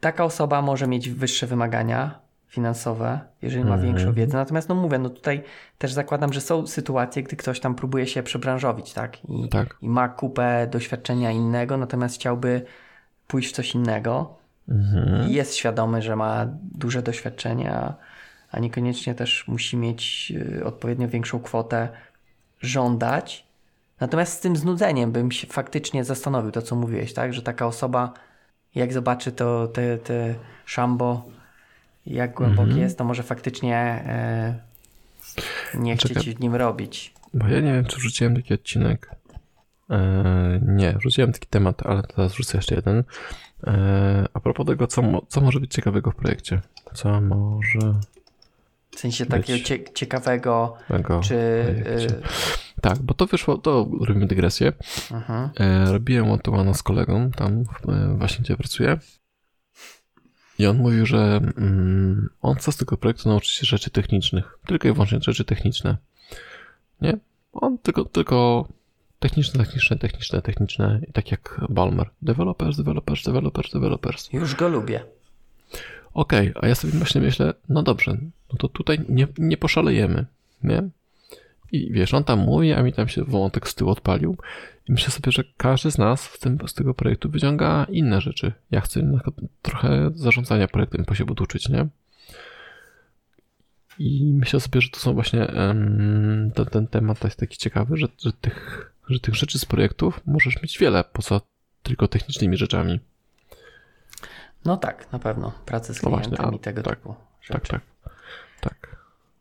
taka osoba może mieć wyższe wymagania finansowe, jeżeli ma mhm. większą wiedzę. Natomiast no mówię, no tutaj też zakładam, że są sytuacje, gdy ktoś tam próbuje się przebranżowić, tak? I, tak. i ma kupę doświadczenia innego, natomiast chciałby pójść w coś innego. Mhm. I jest świadomy, że ma duże doświadczenie, a niekoniecznie też musi mieć y, odpowiednio większą kwotę żądać. Natomiast z tym znudzeniem bym się faktycznie zastanowił, to co mówiłeś, tak? Że taka osoba, jak zobaczy to te, te szambo, jak głębokie mhm. jest, to może faktycznie e, nie Czekaj, chcieć w nim robić. Bo ja nie wiem, czy wrzuciłem taki odcinek. E, nie, wrzuciłem taki temat, ale teraz wrzucę jeszcze jeden. E, a propos tego, co, co może być ciekawego w projekcie. Co może. W sensie takiego cie, ciekawego. Czy. Tak, bo to wyszło, to robimy dygresję. Mhm. E, robiłem one z kolegą, tam e, właśnie gdzie pracuję. I on mówił, że mm, on chce z tego projektu nauczyć się rzeczy technicznych. Tylko i wyłącznie rzeczy techniczne. Nie? On tylko, tylko techniczne, techniczne, techniczne, techniczne. I tak jak Balmer. Developers, developers, developers, developers. Już go lubię. Okej, okay, a ja sobie właśnie myślę, no dobrze, no to tutaj nie, nie poszalejemy, nie? I wiesz, on tam mówi, a mi tam się wątek z tyłu odpalił. I myślę sobie, że każdy z nas w tym, z tego projektu wyciąga inne rzeczy. Ja chcę trochę zarządzania projektem po się uczyć, nie? I myślę sobie, że to są właśnie um, ten, ten temat jest taki ciekawy, że, że, tych, że tych rzeczy z projektów możesz mieć wiele, poza tylko technicznymi rzeczami. No tak, na pewno. Pracę z klientami no właśnie, a, tego tak, typu rzeczy. Tak, tak, tak.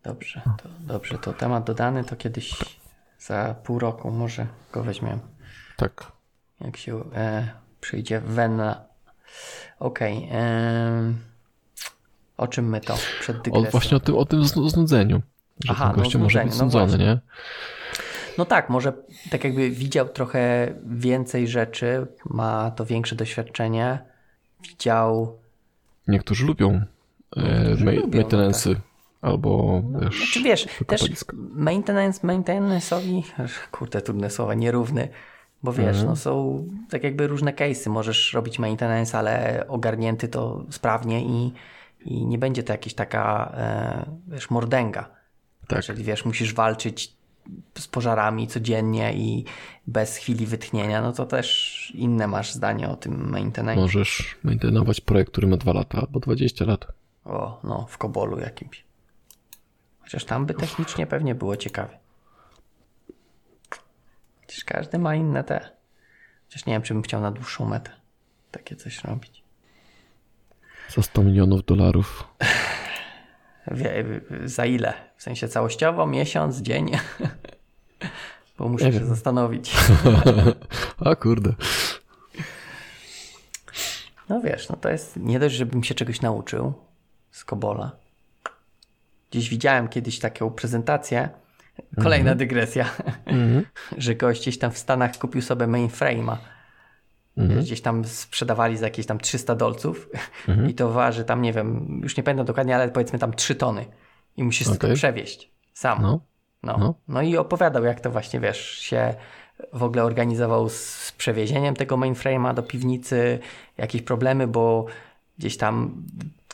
Dobrze, to, dobrze, to temat dodany, to kiedyś za pół roku może go weźmiemy. Tak. Jak się e, przyjdzie Wenna. Okej. Okay, e, o czym my to przed dygresją? O, właśnie o tym, o tym znudzeniu. Że Aha, ten gościu no, może być no znudzony, no nie? No tak, może tak jakby widział trochę więcej rzeczy, ma to większe doświadczenie, widział... Niektórzy lubią e, maintenance'y. No tak albo no, wiesz, znaczy, wiesz też maintenance, maintenance'owi, kurde, trudne słowa, nierówny, bo wiesz, mhm. no są tak jakby różne case'y, możesz robić maintenance, ale ogarnięty to sprawnie i, i nie będzie to jakaś taka, e, wiesz, mordęga. Tak. Jeżeli wiesz, musisz walczyć z pożarami codziennie i bez chwili wytchnienia, no to też inne masz zdanie o tym maintenance. Możesz maintainować projekt, który ma 2 lata albo 20 lat. O, no, w kobolu jakimś. Chociaż tam by technicznie pewnie było ciekawie. Przecież każdy ma inne te. Chociaż nie wiem, czy bym chciał na dłuższą metę takie coś robić. Za 100 milionów dolarów. Wie, za ile? W sensie całościowo, miesiąc, dzień? Bo muszę się zastanowić. A kurde. No wiesz, no to jest nie dość, żebym się czegoś nauczył z Kobola, Gdzieś widziałem kiedyś taką prezentację, kolejna mm -hmm. dygresja, mm -hmm. że gość gdzieś tam w Stanach kupił sobie mainframe'a Mhm. Gdzieś tam sprzedawali za jakieś tam 300 dolców mhm. i to waży tam, nie wiem, już nie pamiętam dokładnie, ale powiedzmy tam 3 tony i musisz okay. tylko przewieźć sam. No. No. no. no i opowiadał, jak to właśnie, wiesz, się w ogóle organizował z przewiezieniem tego mainframe'a do piwnicy, jakieś problemy, bo gdzieś tam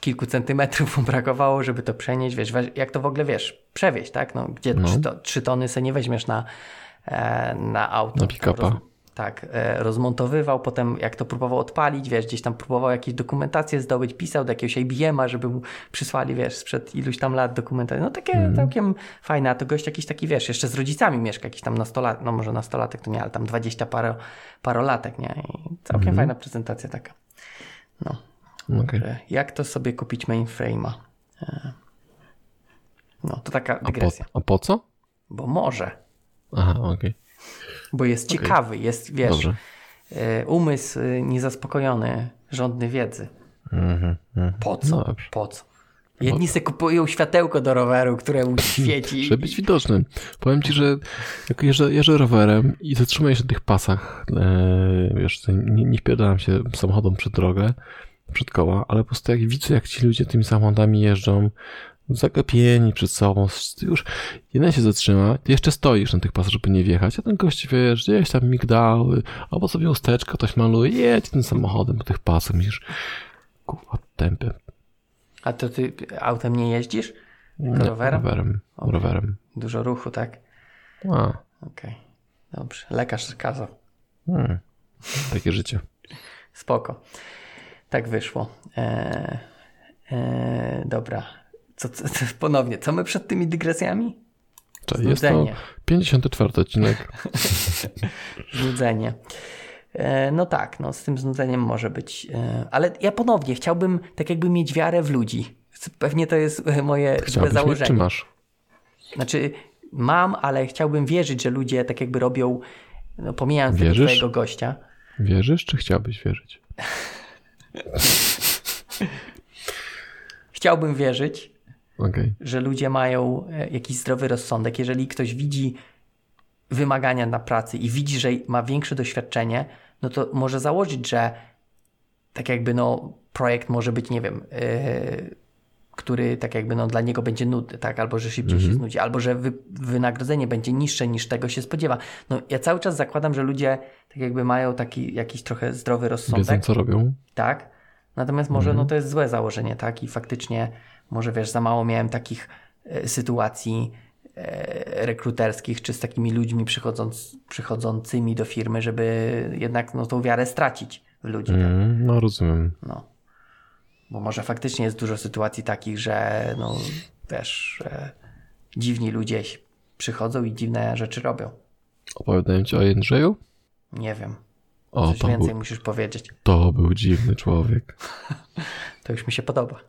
kilku centymetrów mu brakowało, żeby to przenieść, wiesz, jak to w ogóle, wiesz, przewieźć, tak? No, gdzie no. Trzy, to, trzy tony sobie nie weźmiesz na, e, na auto. Na pick-upa. Tak, e, rozmontowywał, potem jak to próbował odpalić, wiesz, gdzieś tam próbował jakieś dokumentacje zdobyć, pisał do jakiegoś IBM-a, żeby mu przysłali, wiesz, sprzed iluś tam lat dokumentacje. No takie mm. całkiem fajne, a to gość jakiś taki, wiesz, jeszcze z rodzicami mieszka, jakiś tam nastolatek, no może nastolatek to nie, ale tam dwadzieścia paro, parolatek, nie? I całkiem mm. fajna prezentacja taka. No. Okay. Jak to sobie kupić mainframe'a? E, no, to taka dygresja. A po, a po co? Bo może. Aha, okej. Okay. Bo jest okay. ciekawy, jest, wiesz, Dobrze. E, umysł e, niezaspokojony, żądny wiedzy. Mm -hmm. Po co? No po co? Jedni se kupują światełko do roweru, które mu świeci. Żeby być widocznym. Powiem ci, że jak jeżdżę, jeżdżę rowerem i zatrzymuję się na tych pasach, e, wiesz, nie, nie wpierdalam się samochodem przed drogę, przed koła, ale po prostu jak widzę, jak ci ludzie tymi samochodami jeżdżą, zagapieni przed sobą, już jeden się zatrzyma, ty jeszcze stoisz na tych pasach, żeby nie wjechać, a ten gość, wiesz, gdzieś tam migdały, albo sobie usteczka ktoś maluje, jedź tym samochodem po tych pasach, myślisz, kurwa, tempy. A to ty autem nie jeździsz? Tylko rowerem? Rowerem, okay. rowerem. Dużo ruchu, tak? A. Okej, okay. dobrze. Lekarz kazał. Hmm. Takie życie. Spoko. Tak wyszło. Eee, eee, dobra. Co, co, ponownie, co my przed tymi dygresjami? To jest to 54 odcinek. Znudzenie. E, no tak, no z tym znudzeniem może być. E, ale ja ponownie chciałbym tak jakby mieć wiarę w ludzi. Pewnie to jest moje założenie. Mieć, czy masz? Znaczy mam, ale chciałbym wierzyć, że ludzie tak jakby robią, no pomijając Wierzysz? tego gościa. Wierzysz, czy chciałbyś wierzyć? Chciałbym wierzyć, okay. że ludzie mają e, jakiś zdrowy rozsądek. Jeżeli ktoś widzi wymagania na pracy i widzi, że ma większe doświadczenie, no to może założyć, że tak jakby no projekt może być, nie wiem, yy, który tak jakby no dla niego będzie nudny, tak, albo że szybciej mm -hmm. się mhm. znudzi, albo że wy, wynagrodzenie będzie niższe niż tego się spodziewa. No ja cały czas zakładam, że ludzie tak jakby mają taki jakiś trochę zdrowy rozsądek. Wiedzą, co robią. Tak. Natomiast może mm -hmm. no to jest złe założenie, tak, i faktycznie może wiesz, za mało miałem takich y, sytuacji y, rekruterskich, czy z takimi ludźmi przychodząc, przychodzącymi do firmy, żeby jednak no, tą wiarę stracić w ludzi. Mm, tak? No rozumiem. No. Bo może faktycznie jest dużo sytuacji takich, że no wiesz, dziwni ludzie przychodzą i dziwne rzeczy robią. Opowiadałem ci o Jędrzeju? Nie wiem. O, Coś więcej był, musisz powiedzieć. To był dziwny człowiek. to już mi się podoba.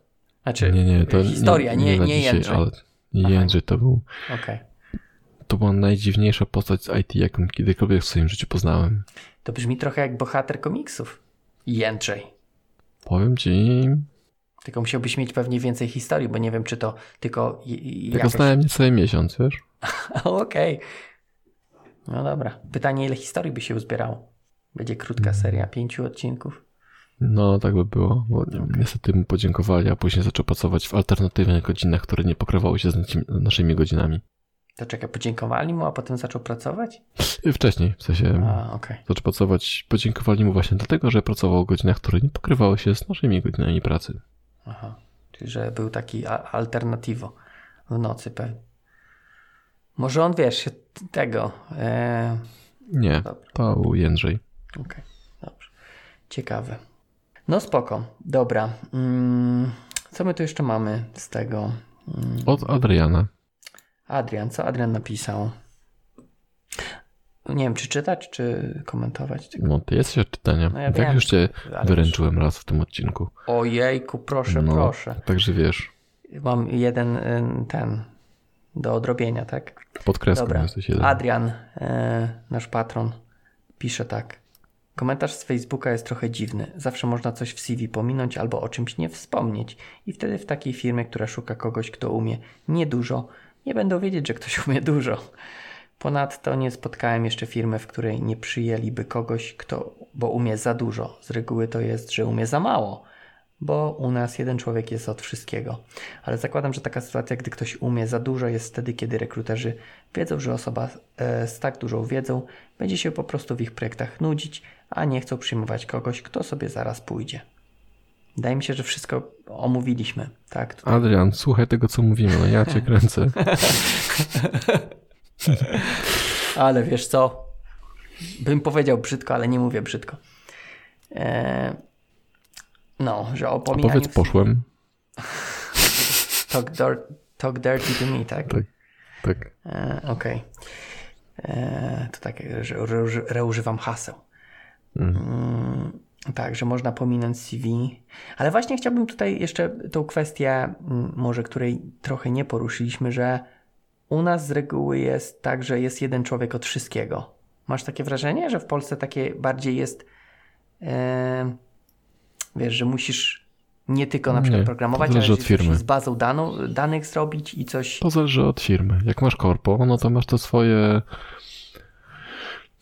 Znaczy, nie, nie, to historia, nie, nie, nie, nie dzisiaj, Jędrzej. Ale nie Aha. Jędrzej, to był. Okay. To była najdziwniejsza postać z IT, jaką kiedykolwiek w swoim życiu poznałem. To brzmi trochę jak bohater komiksów. Jędrzej. Powiem ci, tylko musiałbyś mieć pewnie więcej historii, bo nie wiem, czy to tylko. Tylko jakoś... znałem niecały miesiąc, wiesz? Okej. Okay. No dobra. Pytanie, ile historii by się uzbierało? Będzie krótka mm. seria, pięciu odcinków. No, tak by było. Bo okay. Niestety mu podziękowali, a później zaczął pracować w alternatywnych godzinach, które nie pokrywały się z naszymi godzinami. To czekaj, podziękowali mu, a potem zaczął pracować? Wcześniej, w sensie a, okay. zaczął pracować, podziękowali mu właśnie dlatego, że pracował w godzinach, które nie pokrywały się z naszymi godzinami pracy. Aha. Czyli, że był taki alternatywo w nocy pewnie. Może on, wiesz, się tego... E... Nie, Dobra. to był Jędrzej. Okej, okay. dobrze. Ciekawe. No spoko. Dobra. Mm, co my tu jeszcze mamy z tego? Mm. Od Adriana. Adrian, co Adrian napisał? Nie wiem, czy czytać, czy komentować. Tylko... No, ty jesteś od czytania. No ja tak wiem, już cię wyręczyłem raz w tym odcinku. Ojejku, proszę, no, proszę. Także wiesz. Mam jeden y, ten do odrobienia, tak? Pod kreską Dobra. jesteś jeden. Adrian, y, nasz patron, pisze tak. Komentarz z Facebooka jest trochę dziwny. Zawsze można coś w CV pominąć albo o czymś nie wspomnieć. I wtedy w takiej firmie, która szuka kogoś, kto umie niedużo, nie będą wiedzieć, że ktoś umie dużo. Ponadto nie spotkałem jeszcze firmy, w której nie przyjęliby kogoś, kto, bo umie za dużo. Z reguły to jest, że umie za mało, bo u nas jeden człowiek jest od wszystkiego. Ale zakładam, że taka sytuacja, gdy ktoś umie za dużo, jest wtedy, kiedy rekruterzy wiedzą, że osoba e, z tak dużą wiedzą będzie się po prostu w ich projektach nudzić, a nie chcą przyjmować kogoś, kto sobie zaraz pójdzie. Wydaje mi się, że wszystko omówiliśmy, tak? Tutaj. Adrian, słuchaj tego, co mówimy, no ja cię kręcę. ale wiesz co? Bym powiedział brzydko, ale nie mówię brzydko. Eee, no, że o pominaniu... Powiedz poszłem. talk, talk dirty to me, tak? Tak, tak. Eee, Okej. Okay. Eee, to tak, że reużywam haseł. Mhm. Mm. Tak, że można pominąć CV. Ale właśnie chciałbym tutaj jeszcze tą kwestię, może której trochę nie poruszyliśmy, że u nas z reguły jest tak, że jest jeden człowiek od wszystkiego. Masz takie wrażenie, że w Polsce takie bardziej jest, e, wiesz, że musisz nie tylko na przykład nie, programować, ale od firmy. z bazą daną, danych zrobić i coś. To zależy od firmy. Jak masz korpo, no to masz to swoje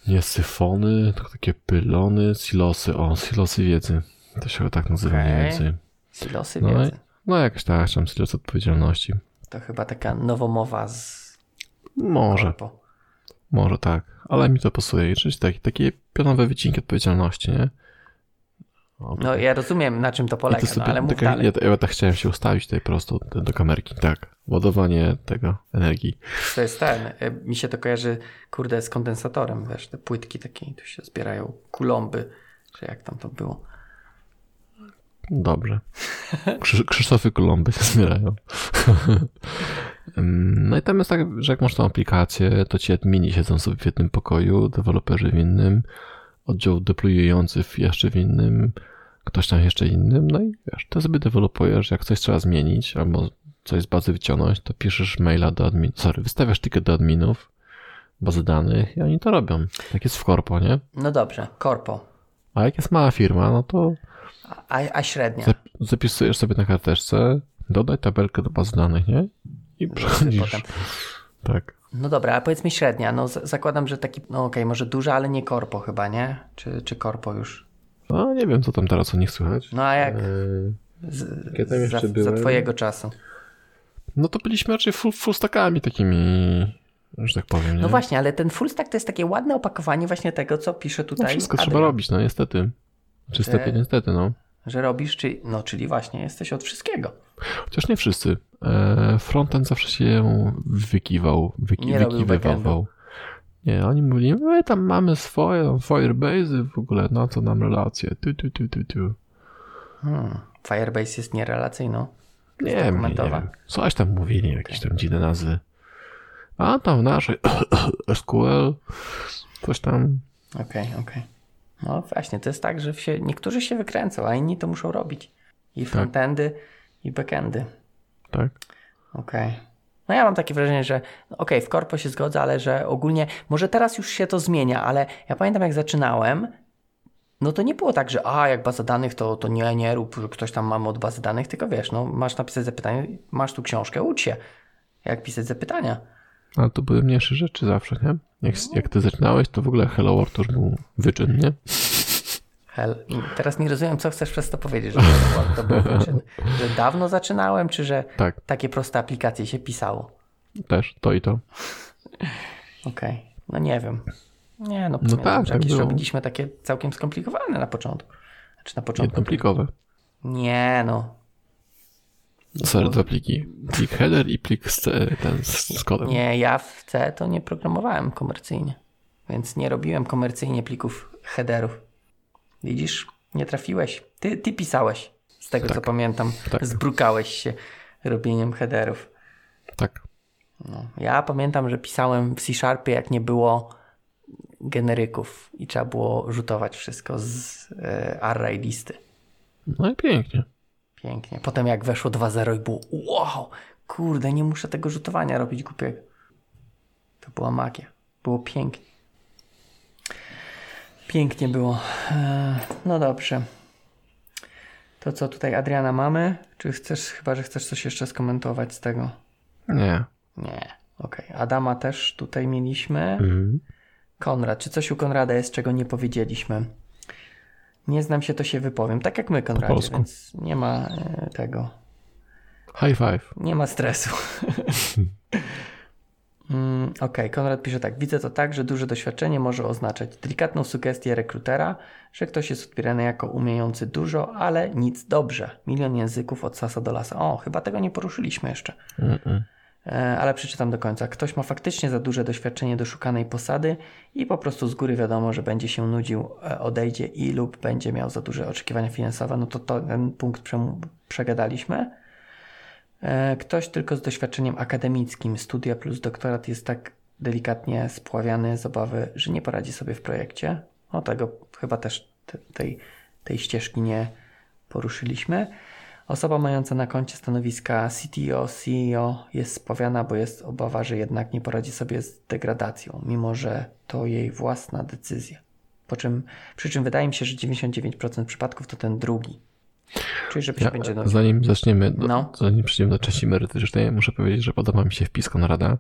nie syfony, tylko takie pylony, silosy. O, silosy wiedzy. To się tak nazywa okay. mniej więcej. Silosy no, wiedzy. No jakaś tak, tam silos odpowiedzialności. To chyba taka nowomowa z Może. Może tak, ale mi to pasuje. Czyli taki, takie pionowe wycinki odpowiedzialności, nie? no ja rozumiem, na czym to polega, to no, ale mów taka, ja, ja tak chciałem się ustawić tutaj prosto do, do kamerki, tak. Ładowanie tego, energii. To jest ten, e, mi się to kojarzy, kurde, z kondensatorem, wiesz, te płytki takie, tu się zbierają kulomby, czy jak tam to było. Dobrze. Krzy Krzysztofy Kolomby się zbierają. no i tam jest tak, że jak masz tą aplikację, to ci admini siedzą sobie w jednym pokoju, deweloperzy w innym, oddział deployujący w jeszcze w innym, ktoś tam jeszcze innym, no i wiesz, ty sobie dewelopujesz, jak coś trzeba zmienić, albo coś z bazy wyciągnąć, to piszesz maila do admin, sorry, wystawiasz ticket do adminów, bazy danych i oni to robią. Tak jest w korpo, nie? No dobrze, korpo. A jak jest mała firma, no to... A, a średnia? Zapisujesz sobie na karteczce, dodaj tabelkę do bazy danych, nie? I przechodzisz. Tak. No dobra, a powiedz mi średnia. No zakładam, że taki, no okej, okay, może duża, ale nie korpo chyba, nie? Czy, czy korpo już? No nie wiem, co tam teraz o nich słychać. No a jak? Eee, z, ja tam jeszcze za, byłem. za twojego czasu. No to byliśmy raczej full, full stackami takimi, że tak powiem. Nie? No właśnie, ale ten full stack to jest takie ładne opakowanie właśnie tego, co pisze tutaj. No wszystko Adrian. trzeba robić, no niestety. Czy niestety, niestety, no. Że robisz, czy, no czyli właśnie jesteś od wszystkiego. Chociaż nie wszyscy. E, frontend zawsze się wykiwał, wyki, nie wykiwywał. Nie, oni mówili, my tam mamy swoje Firebase w ogóle, na co nam relacje. Tu, tu, tu, tu, tu. Hmm. Firebase jest nierelacyjną. Nie nie wiem. Coś tam mówili, jakieś tam dziwne nazwy. A tam nasze SQL, coś tam. Okej, okay, okej. Okay. No właśnie, to jest tak, że się, niektórzy się wykręcą, a inni to muszą robić. I tak. frontendy, tak. i backendy. Tak. Okej. Okay. No ja mam takie wrażenie, że okej, okay, w korpo się zgodzę, ale że ogólnie, może teraz już się to zmienia, ale ja pamiętam jak zaczynałem, no to nie było tak, że a, jak baza danych, to, to nie, nie rób, że ktoś tam mamy od bazy danych, tylko wiesz, no masz napisać zapytanie, masz tu książkę, ucz się, jak pisać zapytania. Ale to były mniejsze rzeczy zawsze, nie? Jak, jak ty zaczynałeś, to w ogóle Hello World to już był wyczyn, nie? Hell. Teraz nie rozumiem, co chcesz przez to powiedzieć, że to był wyczyn. Że dawno zaczynałem, czy że tak. takie proste aplikacje się pisało? Też, to i to. Okej, okay. no nie wiem. Nie, no, no tak, jakieś robiliśmy takie całkiem skomplikowane na początku. Znaczy na początku. Jednoplikowe. Nie, no. Sorry, dwa pliki. Plik header i plik z, ten z, z kodem. Nie, ja w C to nie programowałem komercyjnie. Więc nie robiłem komercyjnie plików headerów. Widzisz, nie trafiłeś. Ty, ty pisałeś, z tego tak. co pamiętam. Tak. Zbrukałeś się robieniem headerów. Tak. No, ja pamiętam, że pisałem w C-Sharpie, jak nie było generyków i trzeba było rzutować wszystko z e, array listy. No i pięknie. Pięknie. Potem jak weszło 2.0 i było wow, kurde, nie muszę tego rzutowania robić głupiego. To była magia. Było pięknie. Pięknie było. E, no dobrze. To co tutaj Adriana mamy? Czy chcesz, chyba że chcesz coś jeszcze skomentować z tego? Nie. Nie. Okej, Adama też tutaj mieliśmy. Mhm. Konrad, czy coś u Konrada jest, czego nie powiedzieliśmy? Nie znam się, to się wypowiem. Tak jak my, Konradzie, polsku. więc nie ma e, tego. High five. Nie ma stresu. mm, Okej, Konrad pisze tak. Widzę to tak, że duże doświadczenie może oznaczać delikatną sugestię rekrutera, że ktoś jest odbierany jako umiejący dużo, ale nic dobrze. Milion języków od sasa do lasa. O, chyba tego nie poruszyliśmy jeszcze. Mm-mm. E, ale przeczytam do końca. Ktoś ma faktycznie za duże doświadczenie do szukanej posady i po prostu z góry wiadomo, że będzie się nudził, e, odejdzie i lub będzie miał za duże oczekiwania finansowe, no to, to ten punkt prze, przegadaliśmy. E, Ktoś tylko z doświadczeniem akademickim, studia plus doktorat jest tak delikatnie spławiany z obawy, że nie poradzi sobie w projekcie. O tego chyba też te, tej, tej ścieżki nie poruszyliśmy. Osoba mająca na koncie stanowiska CTO, CEO jest spawiana, bo jest obawa, że jednak nie poradzi sobie z degradacją, mimo że to jej własna decyzja. Po czym, przy czym wydaje mi się, że 99% przypadków to ten drugi. Czyli się Ja, będzie nudził. zanim zaczniemy, do, No. zanim przejdziemy do części merytorycznej, muszę powiedzieć, że podoba mi się wpis Konrada,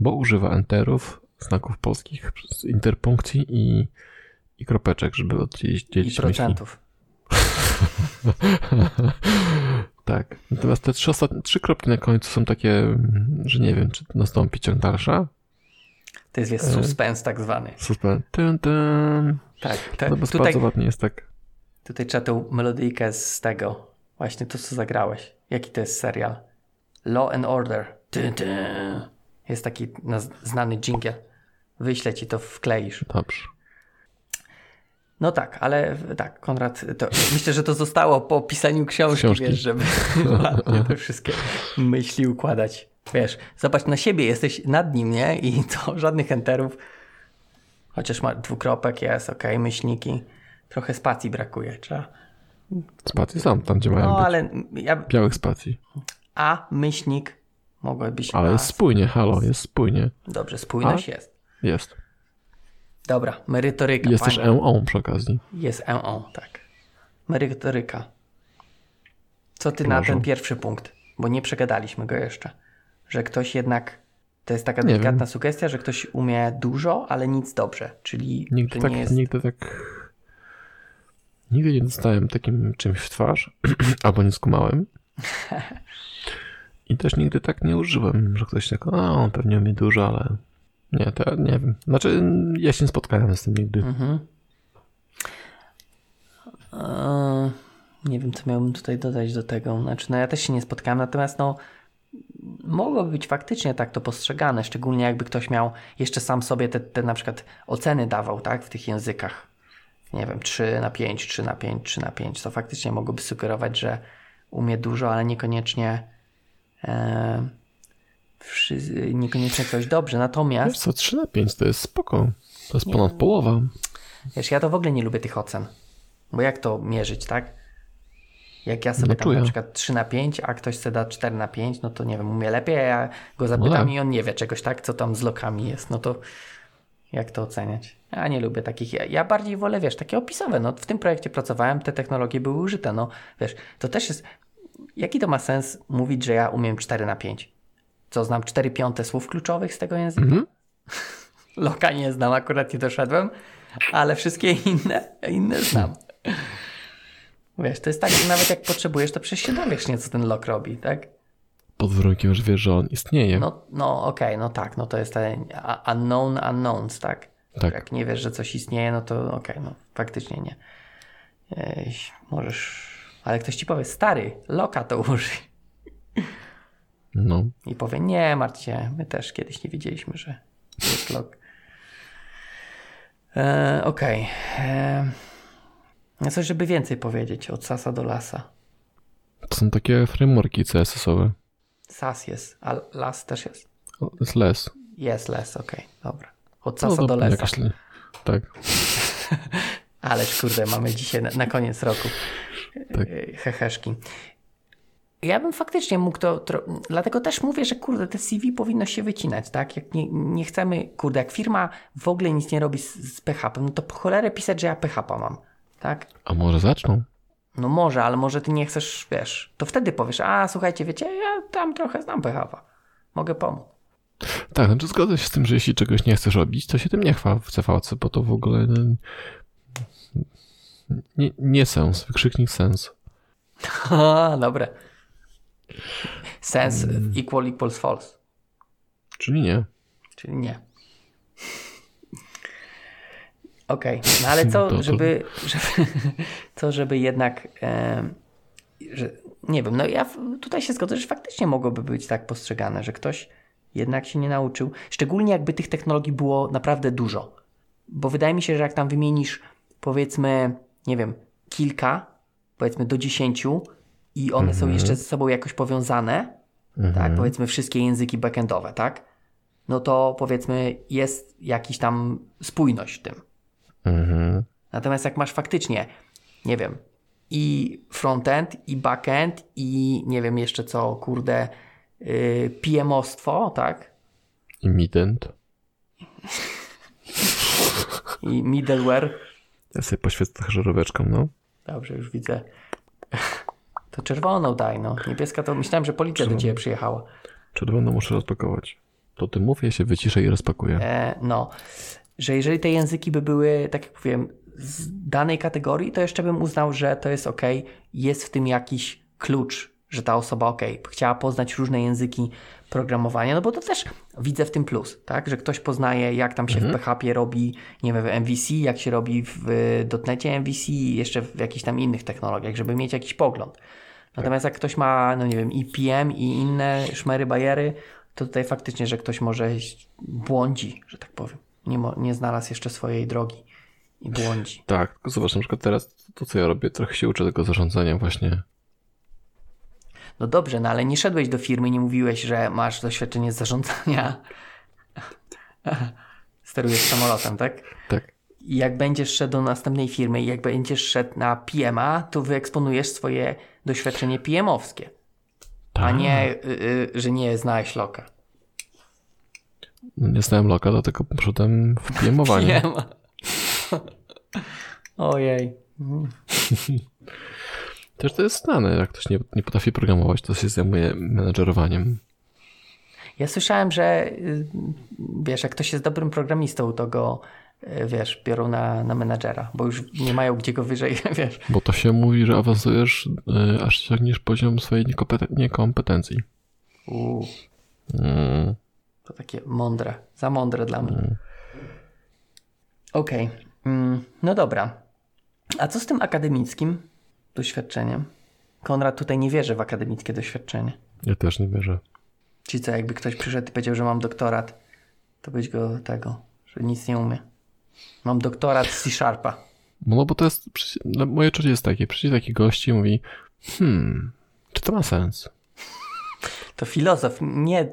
bo używa enterów, znaków polskich, interpunkcji i, i kropeczek, żeby oddzielić I dzielić myśli. Tak. Natomiast te trzy, ostatnie, trzy kropki na końcu są takie, że nie wiem, czy nastąpi ciąg dalsza. To jest, jest suspens tak zwany. Super. Tyn, tyn. Tak, No te, bo tutaj, bardzo ładnie jest tak. tutaj trzeba tą melodyjkę z tego. Właśnie to, co zagrałeś. Jaki to jest serial? Law and Order. Dyn, dyn. Jest taki znany jingle. Wyślę ci to, wkleisz. Dobrze. No tak, ale tak, Konrad, to, myślę, że to zostało po pisaniu książki, Książki. wiesz, żeby ładnie te wszystkie myśli układać. Wiesz, zobacz na siebie, jesteś nad nim, nie? I to żadnych enterów. Chociaż ma dwukropek, jest, ok, myślniki. Trochę spacji brakuje, trzeba. Spacji sam, tam gdzie mają No, być. ale ja, Białych spacji. a, myślnik, mogłoby być Ale a. jest spójnie, halo, jest spójnie. Dobrze, spójność jest. Jest. Dobra, merytoryka. Jest też panie. EO przy okazji. Jest EO, tak. Merytoryka. Co ty na Może. ten pierwszy punkt? Bo nie przegadaliśmy go jeszcze. Że ktoś jednak. To jest taka Nie delikatna wiem. sugestia, że ktoś umie dużo, ale nic dobrze. Czyli Nigdy tak, nie jest. nigdy tak... Nigdy nie dostałem takim czymś w twarz, albo nie skumałem. I też nigdy tak nie użyłem, że ktoś tak, a on pewnie umie dużo, ale nie, to nie wiem. Znaczy, ja się nie spotkałem z tym nigdy. Mhm. Eee, nie wiem, co miałbym tutaj dodać do tego. Znaczy, no ja też się nie spotkałem, natomiast no mogłoby być faktycznie tak to postrzegane, szczególnie jakby ktoś miał jeszcze sam sobie te, te na przykład oceny dawał, tak, w tych językach. Nie wiem, 3 na 5, 3 na 5, 3 na 5, to faktycznie mogłoby sugerować, że umie dużo, ale niekoniecznie e, wszy- niekoniecznie coś dobrze. Natomiast Wiesz co, 3 na 5 to jest spoko. To jest ponad połowa. Wiesz, ja to w ogóle nie lubię tych ocen. Bo jak to mierzyć, tak? Jak ja sobie No tam czuję. na przykład 3 na 5, a ktoś chce da 4 na 5, no to nie wiem, umie lepiej, a ja go zapytam tak. i on nie wie czegoś, tak? Co tam z lokami jest, no to jak to oceniać? Ja nie lubię takich, ja, ja bardziej wolę, wiesz, takie opisowe, no w tym projekcie pracowałem, te technologie były użyte, no wiesz, to też jest, jaki to ma sens mówić, że ja umiem 4 na 5? Co, znam 4 piąte słów kluczowych z tego języka? Mhm. Loka nie znam, akurat nie doszedłem, ale wszystkie inne, inne znam. Wiesz, to jest tak, że nawet jak potrzebujesz, to przecież się dowiesz nie, co ten lok robi, tak? Pod warunkiem, że wiesz, że on istnieje. No, no okej, no tak, no to jest ten unknown unknowns, tak? Tak. Jak nie wiesz, że coś istnieje, no to okej, no faktycznie nie. Ej, możesz, ale ktoś ci powie, stary, loka to użyj. No. I powie, nie martw się, my też kiedyś nie wiedzieliśmy, że jest log. E, Okej. E, no coś, żeby więcej powiedzieć od sasa do lasa. To są takie frameworki CSS-owe. Sas jest, a las też jest. Jest less. Jest les, okej, dobra. Od No sasa to do lesa. jakaś Tak. Ależ kurde, mamy dzisiaj na, na koniec roku Tak. e, heheszki. Ja bym faktycznie mógł to, dlatego też mówię, że kurde, te CV powinno się wycinać, tak? Jak nie, nie chcemy, kurde, jak firma w ogóle nic nie robi z, z PHP, no to po cholerę pisać, że ja PHP mam, tak? A może zaczną? No może, ale może ty nie chcesz, wiesz, to wtedy powiesz, a słuchajcie, wiecie, ja tam trochę znam PHP, mogę pomóc. Tak, znaczy zgodzę się z tym, że jeśli czegoś nie chcesz robić, to się tym nie chwal w CVC, bo to w ogóle no, nie, nie sens, wykrzyknik sens. Ha, dobre. Sens equal equals false. Czyli nie. Czyli nie. Okej, no ale co, żeby, żeby, co, żeby jednak, em, że, nie wiem, no ja tutaj się zgodzę, że faktycznie mogłoby być tak postrzegane, że ktoś jednak się nie nauczył, szczególnie jakby tych technologii było naprawdę dużo, bo wydaje mi się, że jak tam wymienisz powiedzmy, nie wiem, kilka, powiedzmy do dziesięciu i one są jeszcze ze sobą jakoś powiązane, tak, powiedzmy wszystkie języki backendowe, tak, no to powiedzmy jest jakiś tam spójność w tym. Mhm. Natomiast jak masz faktycznie, nie wiem, i frontend, i backend, i nie wiem jeszcze co, kurde, yy, PM-ostwo, tak? I midend. I middleware. Ja sobie poświecę trochę żaróweczką, no. Dobrze, już widzę. To czerwoną daj, no. Niebieska to myślałem, że policja do ciebie przyjechała. Czerwono muszę rozpakować. To ty mów, ja się wyciszę i rozpakuję. E, no, że jeżeli te języki by były, tak jak powiem, z danej kategorii, to jeszcze bym uznał, że to jest ok, jest w tym jakiś klucz, że ta osoba ok, chciała poznać różne języki programowania, no bo to też widzę w tym plus, tak, że ktoś poznaje jak tam się w PHP robi, nie wiem, w MVC, jak się robi w dotnecie MVC i jeszcze w jakichś tam innych technologiach, żeby mieć jakiś pogląd. Natomiast jak ktoś ma, no nie wiem, i PM i inne szmery, bajery, to tutaj faktycznie, że ktoś może błądzi, że tak powiem. Nie, nie znalazł jeszcze swojej drogi i błądzi. Tak, zobacz, na przykład teraz to, co ja robię, trochę się uczę tego zarządzania właśnie. No dobrze, no ale nie szedłeś do firmy, nie mówiłeś, że masz doświadczenie z zarządzania. Sterujesz samolotem, tak? Tak. Jak będziesz szedł do następnej firmy i jak będziesz szedł na PMA, to wyeksponujesz swoje doświadczenie PM-owskie. A Tak. nie, y, y, że nie znałeś loka. Nie znałem loka, dlatego poszedłem w piemowanie. PMA. Ojej. Też to jest znane, jak ktoś nie, nie potrafi programować, to się zajmuje menedżerowaniem. Ja słyszałem, że y, wiesz, jak ktoś jest dobrym programistą, to go wiesz, biorą na, na menadżera, bo już nie mają gdzie go wyżej, wiesz. Bo to się mówi, że awansujesz, y, aż sięgniesz poziom swojej niekompeten- niekompetencji. Uuu, Mm. to takie mądre, za mądre dla mnie. Okej, mm, no dobra. A co z tym akademickim doświadczeniem? Konrad tutaj nie wierzy w akademickie doświadczenie. Ja też nie wierzę. Czyli co, jakby ktoś przyszedł i powiedział, że mam doktorat, to być go tego, że nic nie umie. Mam doktorat z C-Sharpa. No bo to jest, no, moje czucie jest takie, przyjdzie taki gość i mówi, hmm, czy to ma sens? To filozof, nie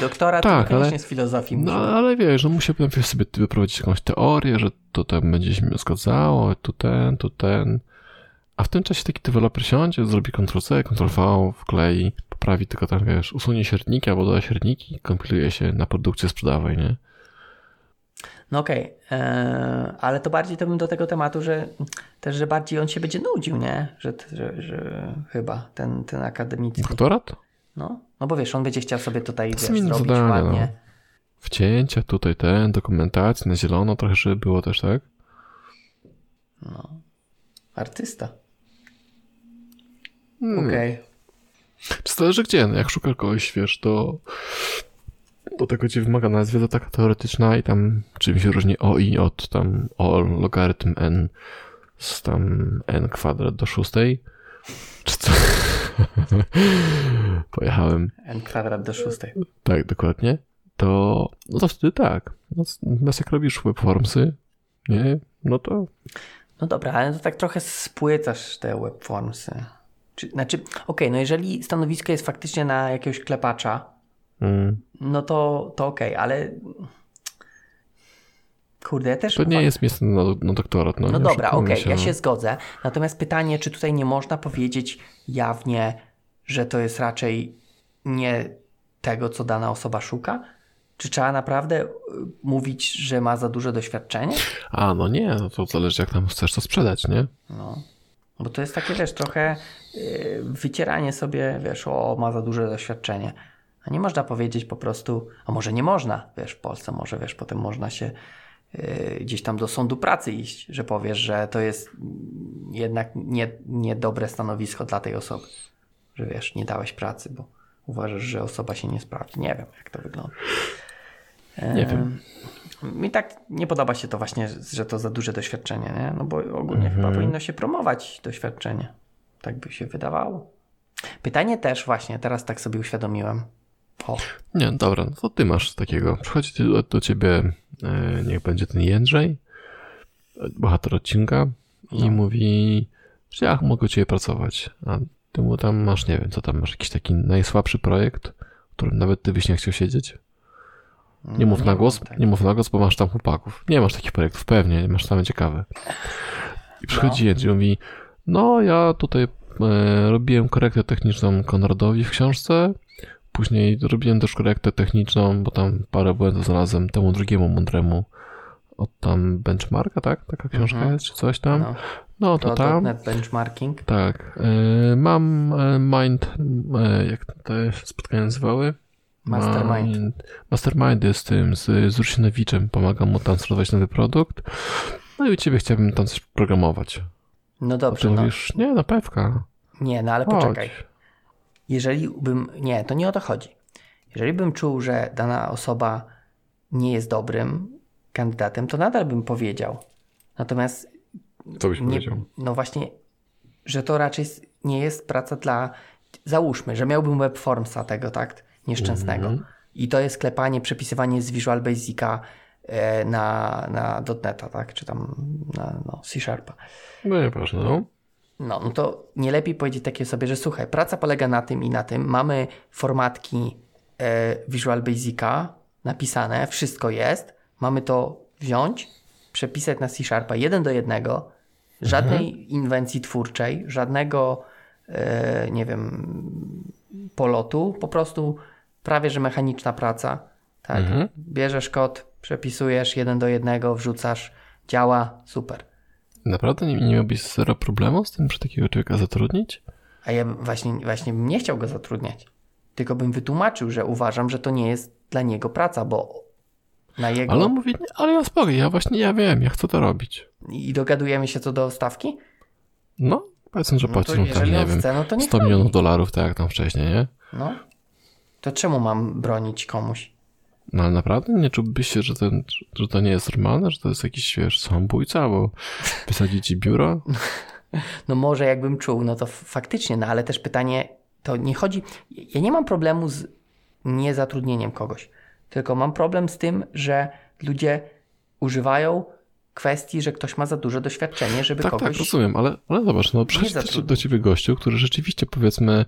doktorat, Tak, to ale- z filozofii. No może. ale wiesz, że musi najpierw sobie wyprowadzić jakąś teorię, że to tam będzie się zgadzało, tu ten, tu ten. A w tym czasie taki deweloper siądzie, zrobi Ctrl-C, Ctrl-V, wklei, poprawi tylko tam, wiesz, usunie średniki albo doda średniki, kompiluje się na produkcję sprzedawej, nie? No okej, eee, ale to bardziej to bym do tego tematu, że też, że bardziej on się będzie nudził, nie? Że, że, że chyba ten, ten akademicki. Doktorat? No, no bo wiesz, on będzie chciał sobie tutaj wiesz, zrobić zadania, ładnie. no. Wcięcia, tutaj ten, dokumentacji na zielono trochę, żeby było też, tak? Artysta. Hmm. Okej. Czy zależy gdzie? No jak szuka kogoś, wiesz, to do tego ci wymagana jest wiedza taka teoretyczna i tam czym się różni o i od tam o logarytm n z tam n kwadrat do szóstej. Czy co? Pojechałem. N kwadrat do szóstej. Tak, dokładnie. To, no to wtedy tak. No, Natomiast jak robisz webformsy, nie? No to No dobra, ale to tak trochę spłycasz te webformsy. Czy, znaczy, okej, no jeżeli stanowisko jest faktycznie na jakiegoś klepacza, mm, no to, to okej, ale kurde, ja też to nie jest miejsce na, na doktorat. No, No dobra, okej, ja no. się zgodzę. Natomiast pytanie, czy tutaj nie można powiedzieć jawnie, że to jest raczej nie tego, co dana osoba szuka? Czy trzeba naprawdę y, mówić, że ma za duże doświadczenie? A, no nie, no to zależy jak tam chcesz to sprzedać, nie? No. Bo to jest takie, wiesz, trochę yy, wycieranie sobie, wiesz, o, ma za duże doświadczenie. A nie można powiedzieć po prostu, a może nie można, wiesz, w Polsce może, wiesz, potem można się yy, gdzieś tam do sądu pracy iść, że powiesz, że to jest jednak nie, niedobre stanowisko dla tej osoby, że wiesz, nie dałeś pracy, bo uważasz, że osoba się nie sprawdzi. Nie wiem, jak to wygląda. Nie wiem. Mi tak nie podoba się to właśnie, że to za duże doświadczenie, nie? No bo ogólnie Mhm. chyba powinno się promować doświadczenie. Tak by się wydawało. Pytanie też właśnie, teraz tak sobie uświadomiłem. O, Nie, dobra, no to ty masz takiego. Przychodzi do, do ciebie, e, niech będzie ten Jędrzej, bohater odcinka i No. mówi, że ja mogę ciebie pracować. A ty mu tam masz, nie wiem, co tam masz, jakiś taki najsłabszy projekt, w którym nawet ty byś nie chciał siedzieć? Nie mów na mam głos, tak. nie mów na głos, bo masz tam chłopaków. Nie masz takich projektów, pewnie, masz same ciekawe. I przychodzi No. Jędrzej i mówi, no ja tutaj e, robiłem korektę techniczną Konradowi w książce, później robiłem też korektę techniczną, bo tam parę błędów znalazłem temu drugiemu mądremu od tam benchmarka, tak? Taka książka Mhm. jest, czy coś tam. No, No to to tam, Benchmarking. tak. E, mam e, mind, e, jak te spotkania nazywały? Mastermind. Mind. Mastermindy z tym, z, z Rusinowiczem. Pomagam mu tam stworzyć nowy produkt. No i u ciebie chciałbym tam coś programować. No A ty dobrze, no. mówisz, nie, na pewka. Nie, no ale Chodź. poczekaj. Jeżeli bym. Nie, to nie o to chodzi. Jeżeli bym czuł, że dana osoba nie jest dobrym kandydatem, to nadal bym powiedział. Natomiast Co byś nie, powiedział? no właśnie, że to raczej nie jest praca dla. Załóżmy, że miałbym webformsa tego, tak? Nieszczęsnego. Mhm. I to jest klepanie, przepisywanie z Visual Basica e, na, na .NETA, tak? Czy tam na no, C Sharpa. No nieważne, no. No, no to nie lepiej powiedzieć takiej osobie, że słuchaj, praca polega na tym i na tym. Mamy formatki e, Visual Basica napisane, wszystko jest. Mamy to wziąć, przepisać na C Sharpa jeden do jednego, żadnej inwencji twórczej, żadnego, e, nie wiem, polotu, po prostu prawie że mechaniczna praca. Tak, Mhm. bierzesz kod, przepisujesz jeden do jednego, wrzucasz, działa, super. Naprawdę nie, nie miałbyś zero problemu z tym, że takiego człowieka zatrudnić? A ja właśnie, właśnie bym nie chciał go zatrudniać. Tylko bym wytłumaczył, że uważam, że to nie jest dla niego praca, bo na jego. Ale on mówi, nie, ale ja spokojnie, ja właśnie, ja wiem, ja chcę to robić. I dogadujemy się co do stawki? No, powiedzmy, że No płacisz mu tam, jeżeli nie wiem, chce, no to niech 100 robi. milionów dolarów, tak jak tam wcześniej, nie? No. To czemu mam bronić komuś? No ale naprawdę nie czułbyś się, że, ten, że to nie jest normalne, że to jest jakiś, wiesz, samobójca, albo wysadzi ci biuro? No może jakbym czuł, no to faktycznie, no ale też pytanie, to nie chodzi. Ja nie mam problemu z niezatrudnieniem kogoś, tylko mam problem z tym, że ludzie używają kwestii, że ktoś ma za duże doświadczenie, żeby Tak, kogoś. tak, rozumiem, ale, ale zobacz, no zatrudnić. do ciebie gościu, który rzeczywiście, powiedzmy,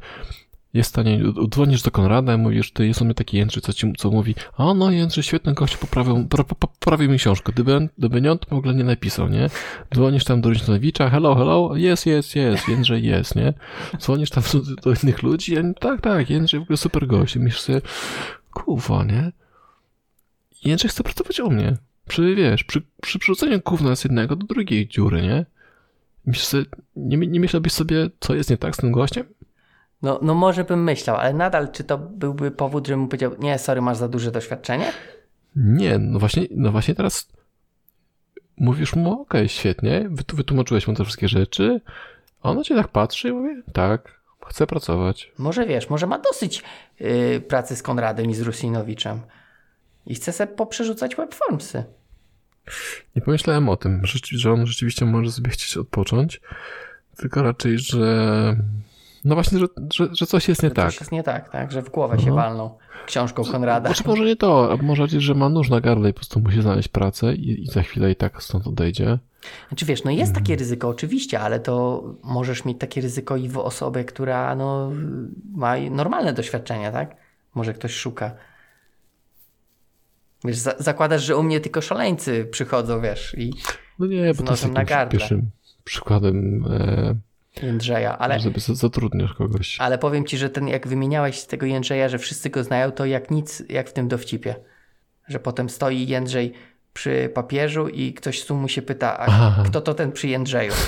jest w stanie, dzwonisz do Konrada i mówisz, ty jest on mnie taki Jędrzej, co ci co mówi, a no Jędrzej, świetny gościu, poprawił, po, po, poprawił mi książkę, gdyby, gdyby nie on, to w ogóle nie napisał, nie? Dzwonisz tam do Ryśnowicza, hello, hello, jest, jest, jest, Jędrzej jest, nie? Dzwonisz tam do, do innych ludzi, oni, tak, tak, Jędrzej w ogóle super gość, i myślisz sobie, kurwa, nie? Jędrzej chce pracować u mnie. Przy, wiesz, przy, przy przerzuceniu gówna z jednego do drugiej dziury, nie? Sobie, nie, nie myślałbyś sobie, co jest nie tak z tym gościem? No, no może bym myślał, ale nadal czy to byłby powód, żebym mu powiedział, nie, sorry, masz za duże doświadczenie? Nie, no właśnie, no właśnie teraz mówisz mu, okej, świetnie, wyt- wytłumaczyłeś mu te wszystkie rzeczy, a ona cię tak patrzy i mówi, tak, chcę pracować. Może wiesz, może ma dosyć yy, pracy z Konradem i z Rusinowiczem i chce sobie poprzerzucać webformsy. Nie pomyślałem o tym, że on rzeczywiście może sobie chcieć odpocząć, tylko raczej, że no właśnie, że, że, że coś jest nie Że tak. Coś jest nie tak, tak, że w głowę się No. walną książką Konrada. Znaczy może nie to, a może że ma nóż na gardle i po prostu musi znaleźć pracę i, i za chwilę i tak stąd odejdzie. Znaczy wiesz, no jest Mhm. takie ryzyko oczywiście, ale to możesz mieć takie ryzyko i w osobie, która no, ma normalne doświadczenia, tak? Może ktoś szuka. Wiesz, za zakładasz, że u mnie tylko szaleńcy przychodzą, wiesz, i No nie, bo to jest na gardle. pierwszym przykładem, e, Jędrzeja, ale, żeby za- zatrudniasz kogoś. ale powiem ci, że ten, jak wymieniałeś z tego Jędrzeja, że wszyscy go znają, to jak nic, jak w tym dowcipie. Że potem stoi Jędrzej przy papieżu i ktoś tu mu się pyta, a Aha. kto to ten przy Jędrzeju?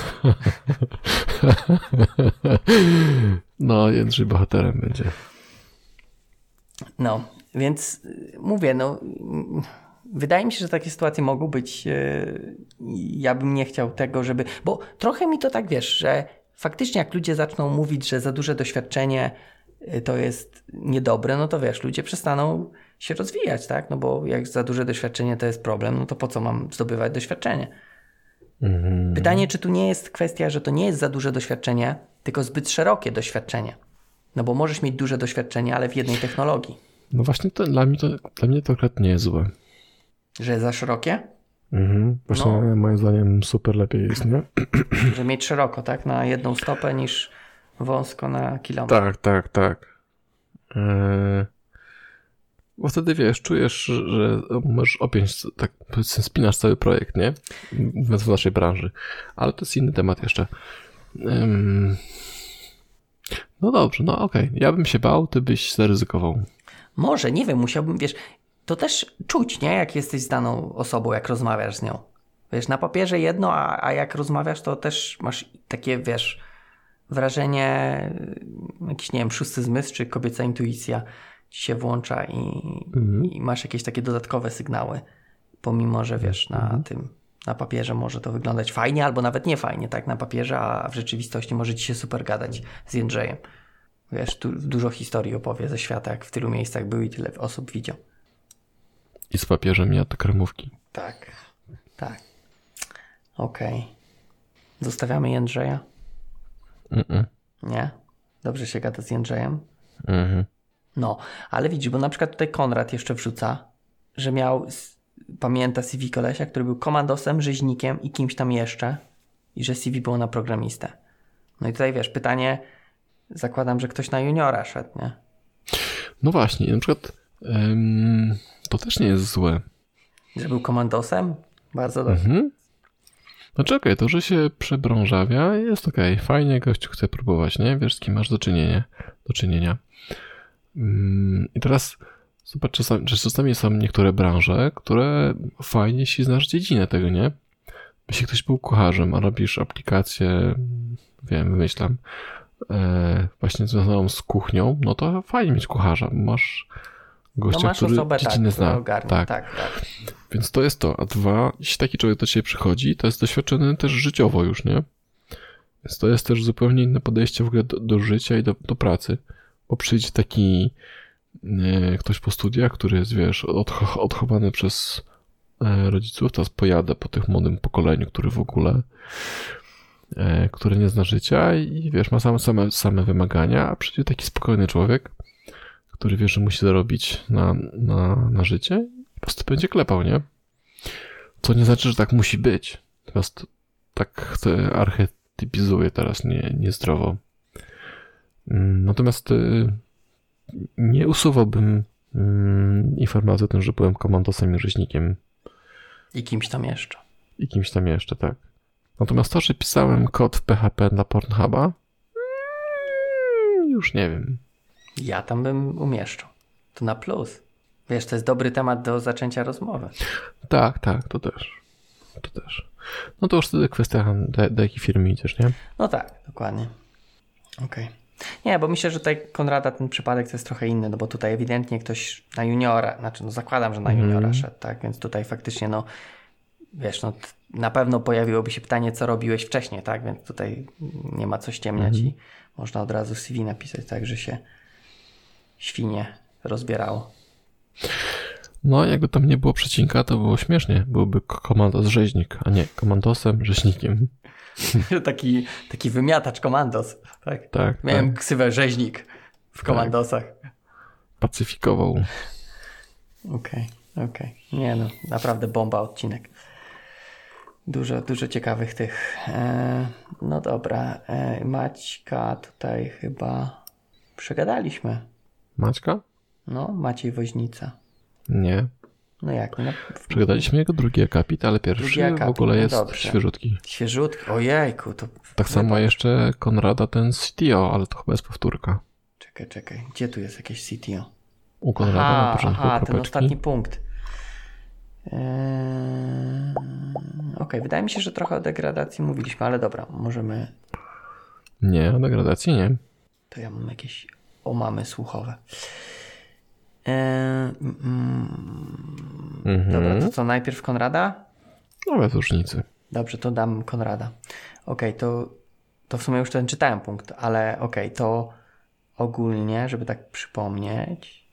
No, Jędrzej bohaterem będzie. No, więc mówię, no wydaje mi się, że takie sytuacje mogą być. Ja bym nie chciał tego, żeby. Bo trochę mi to tak wiesz, że faktycznie jak ludzie zaczną mówić, że za duże doświadczenie to jest niedobre, no to wiesz, ludzie przestaną się rozwijać, tak? No bo jak za duże doświadczenie to jest problem, no to po co mam zdobywać doświadczenie? Mhm. Pytanie, czy tu nie jest kwestia, że to nie jest za duże doświadczenie, tylko zbyt szerokie doświadczenie. No bo możesz mieć duże doświadczenie, ale w jednej technologii. No właśnie to dla mnie to, dla mnie to akurat nie jest złe. Że za szerokie? Mhm. Właśnie no. moim zdaniem super lepiej jest, nie? Że mieć szeroko, tak? Na jedną stopę niż wąsko na kilometr. Tak, tak, tak. Eee... Bo wtedy wiesz, czujesz, że możesz opiąć, tak spinasz cały projekt, nie? Mówiąc w naszej branży. Ale to jest inny temat jeszcze. Um... No dobrze, no okej. Okay. Ja bym się bał, ty byś zaryzykował. Może, nie wiem, musiałbym, wiesz, to też czuć, nie? Jak jesteś z daną osobą, jak rozmawiasz z nią. Wiesz, na papierze jedno, a, a jak rozmawiasz, to też masz takie, wiesz, wrażenie, jakiś, nie wiem, szósty zmysł, czy kobieca intuicja ci się włącza i, mhm. i masz jakieś takie dodatkowe sygnały, pomimo, że wiesz, na mhm. tym, na papierze może to wyglądać fajnie, albo nawet nie fajnie, tak, na papierze, a w rzeczywistości może ci się super gadać z Jędrzejem. Wiesz, tu dużo historii opowie ze świata, jak w tylu miejscach był i tyle osób widział. I z papieżem jadł kremówki. Tak, tak. Okej. Okay. Zostawiamy Jędrzeja? Mm -mm. Nie? Dobrze się gada z Jędrzejem? Mhm. No, ale widzisz, bo na przykład tutaj Konrad jeszcze wrzuca, że miał, pamięta CV kolesia, który był komandosem, rzeźnikiem i kimś tam jeszcze i że CV było na programistę. No i tutaj wiesz, pytanie, zakładam, że ktoś na juniora szedł, nie? No właśnie, na przykład ym, to też nie jest złe. Że był komandosem? Bardzo dobrze. Mhm. No czekaj, to, że się przebrążawia jest okej. Okay. Fajnie gościu chce próbować, nie? Wiesz, z kim masz do czynienia. Do czynienia. Mm, I teraz zobacz, czasami, czasami są niektóre branże, które fajnie, jeśli znasz dziedzinę tego, nie? Jeśli ktoś był kucharzem, a robisz aplikację, wiem, wymyślam, e, właśnie związaną z kuchnią, no to fajnie mieć kucharza, masz gościa, no który dziedzinę tak, zna. Tak. tak, tak. Więc to jest to. A dwa, jeśli taki człowiek do ciebie przychodzi, to jest doświadczony też życiowo już, nie? Więc to jest też zupełnie inne podejście w ogóle do, do życia i do, do pracy bo przyjdzie taki e, ktoś po studiach, który jest, wiesz, odch odchowany przez e, rodziców, teraz pojadę po tych młodym pokoleniu, który w ogóle e, który nie zna życia i wiesz, ma same, same, same wymagania, a przyjdzie taki spokojny człowiek, który wie, że musi zarobić na, na, na życie po prostu będzie klepał, nie? Co nie znaczy, że tak musi być. Natomiast tak archetypizuje teraz nie, niezdrowo. Mm, natomiast y, nie usuwałbym mm, informacji o tym, że byłem komandosem i rzeźnikiem. I kimś tam jeszcze. I kimś tam jeszcze, tak. Natomiast to, że pisałem kod w PHP dla Pornhuba, mm, już nie wiem. Ja tam bym umieszczał. To na plus. Wiesz, to jest dobry temat do zaczęcia rozmowy. Tak, tak, to też. To też. No to już wtedy kwestia, do, do jakiej firmy idziesz, nie? No tak, dokładnie. Okej. Okay. Nie, bo myślę, że tutaj Konrada ten przypadek to jest trochę inny, no bo tutaj ewidentnie ktoś na juniora, znaczy no zakładam, że na mhm. juniora mm. szedł, tak, więc tutaj faktycznie no wiesz, no na pewno pojawiłoby się pytanie, co robiłeś wcześniej, tak, więc tutaj nie ma co ściemniać mm. i można od razu CV napisać, tak, że się świnie rozbierało. No, jakby tam nie było przecinka, to było śmiesznie. Byłby komandos rzeźnik, a nie komandosem rzeźnikiem. taki, taki wymiatacz komandos. Tak, tak Miałem tak. ksywę rzeźnik w tak. komandosach. Tak. Pacyfikował. Okej, okay, okej. Okay. Nie no, naprawdę bomba odcinek. Dużo, dużo ciekawych tych. E, no dobra, e, Maćka tutaj chyba przegadaliśmy. Maćka? No, Maciej Woźnica. Nie. No jak? No, Przegadaliśmy jego drugi akapit, ale pierwszy akapit, w ogóle no jest no świeżutki. Świeżutki? Ojejku. To... Tak samo jeszcze Konrada ten CTO, ale to chyba jest powtórka. Czekaj, czekaj. Gdzie tu jest jakieś CTO? U Konrada aha, na początku Aha, ten ostatni punkt. Eee... Okej, okay, wydaje mi się, że trochę o degradacji mówiliśmy, ale dobra, możemy... Nie, o degradacji nie. To ja mam jakieś omamy słuchowe. Eee, mm, Dobra, to co, najpierw Konrada? No bez różnicy. Dobrze, to dam Konrada. Okej, okay, to, to w sumie już ten czytałem punkt, ale okej, okay, to ogólnie, żeby tak przypomnieć,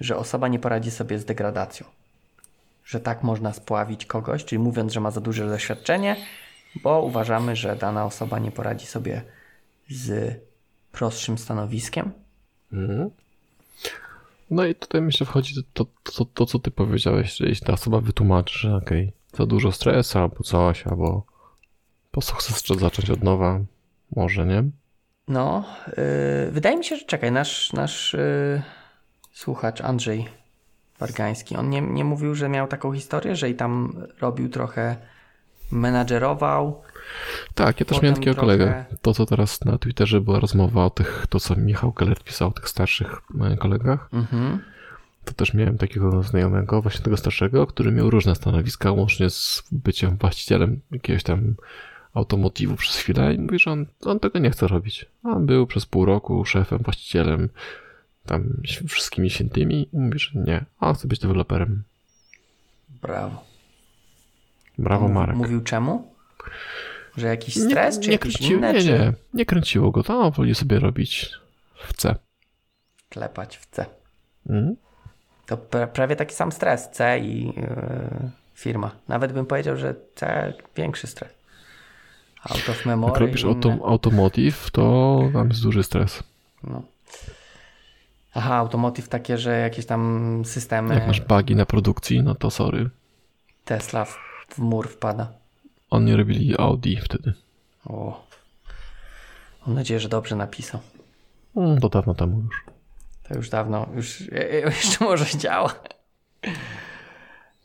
że osoba nie poradzi sobie z degradacją. Że tak można spławić kogoś, czyli mówiąc, że ma za duże doświadczenie, bo uważamy, że dana osoba nie poradzi sobie z prostszym stanowiskiem. Mhm. No i tutaj myślę wchodzi to, to, to, to, co ty powiedziałeś, że jeśli ta osoba wytłumaczy, że okej, okay, za dużo stresu albo coś, albo po co chcesz zacząć od nowa, może, nie? No, yy, wydaje mi się, że czekaj, nasz, nasz yy, słuchacz Andrzej Wargański, on nie, nie mówił, że miał taką historię, że i tam robił trochę, menadżerował. Tak, ja też miałem takiego trochę... kolegę. To, co teraz na Twitterze była rozmowa o tych, to co Michał Keller pisał o tych starszych e, kolegach. Mhm. To też miałem takiego znajomego, właśnie tego starszego, który miał różne stanowiska, łącznie z byciem właścicielem jakiegoś tam automotywu przez chwilę i mówi, że on, on tego nie chce robić. On był przez pół roku szefem, właścicielem, tam wszystkimi świętymi i mówi, że nie, on chce być deweloperem. Brawo. Brawo, Marek. Mówił czemu? Że jakiś stres, nie, czy nie jakieś kręcił, inne? Nie, czy... nie, nie kręciło go to, on woli sobie robić w C. Klepać w C. Mhm. To pra prawie taki sam stres, C i yy, firma. Nawet bym powiedział, że C większy stres. Out of memory. Jak robisz auto, automotive, to tam jest duży stres. No. Aha, automotive takie, że jakieś tam systemy. Jak masz bugi na produkcji, no to sorry. Tesla w, w mur wpada. Oni robili Audi wtedy. O. Mam nadzieję, że dobrze napisał. Mm, to dawno temu już. To już dawno, już jeszcze może działa.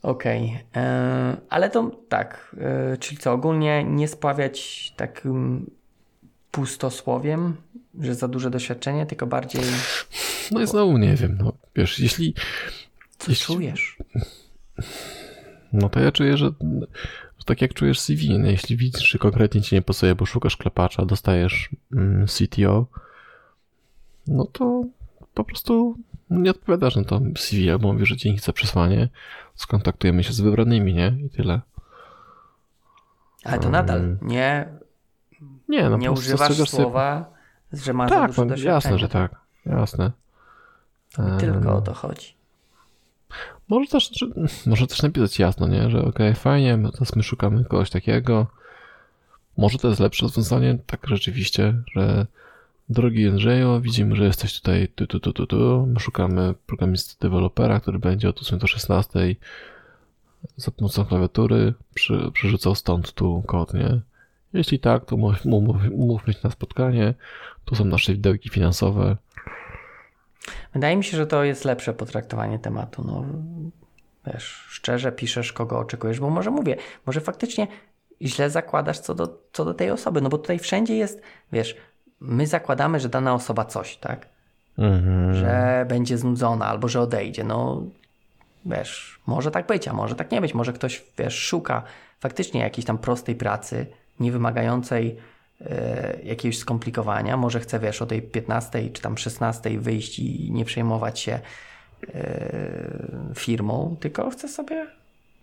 Okej, okay. E, ale to tak, e, czyli co, ogólnie nie spławiać takim pustosłowiem, że za duże doświadczenie, tylko bardziej... No i znowu nie wiem, no wiesz, jeśli... Co jeśli... czujesz? No to ja czuję, że, że tak jak czujesz CV, no jeśli widzisz, że konkretnie ci nie pasuje, bo szukasz klepacza, dostajesz mm, CTO, no to po prostu nie odpowiadasz na to CV, albo mówisz, że dzięki za przesłanie, skontaktujemy się z wybranymi, nie? I tyle. Ale to nadal nie, nie, no nie używasz słowa, sobie... że masz tak, dużo no, jasne, że tak. Jasne. I tylko o to chodzi. Może też, może też napisać jasno, nie? że okej, okay, fajnie, teraz my szukamy kogoś takiego. Może to jest lepsze rozwiązanie, tak rzeczywiście, że drogi Jędrzeju, widzimy, że jesteś tutaj tu, tu, tu, tu, tu. My szukamy programisty dewelopera, który będzie od 8 do 16 za pomocą klawiatury przy, przerzucał stąd tu kod, nie? Jeśli tak, to umówmy się na spotkanie. Tu są nasze widełki finansowe. Wydaje mi się, że to jest lepsze potraktowanie tematu. No, wiesz, szczerze piszesz, kogo oczekujesz, bo może mówię, może faktycznie źle zakładasz co do, co do tej osoby, no bo tutaj wszędzie jest, wiesz, my zakładamy, że dana osoba coś, tak? Mhm. Że będzie znudzona albo że odejdzie. No, wiesz, może tak być, a może tak nie być. Może ktoś, wiesz, szuka faktycznie jakiejś tam prostej pracy, niewymagającej jakiegoś skomplikowania. Może chce, wiesz, o tej 15 czy tam 16 wyjść i nie przejmować się e, firmą, tylko chce sobie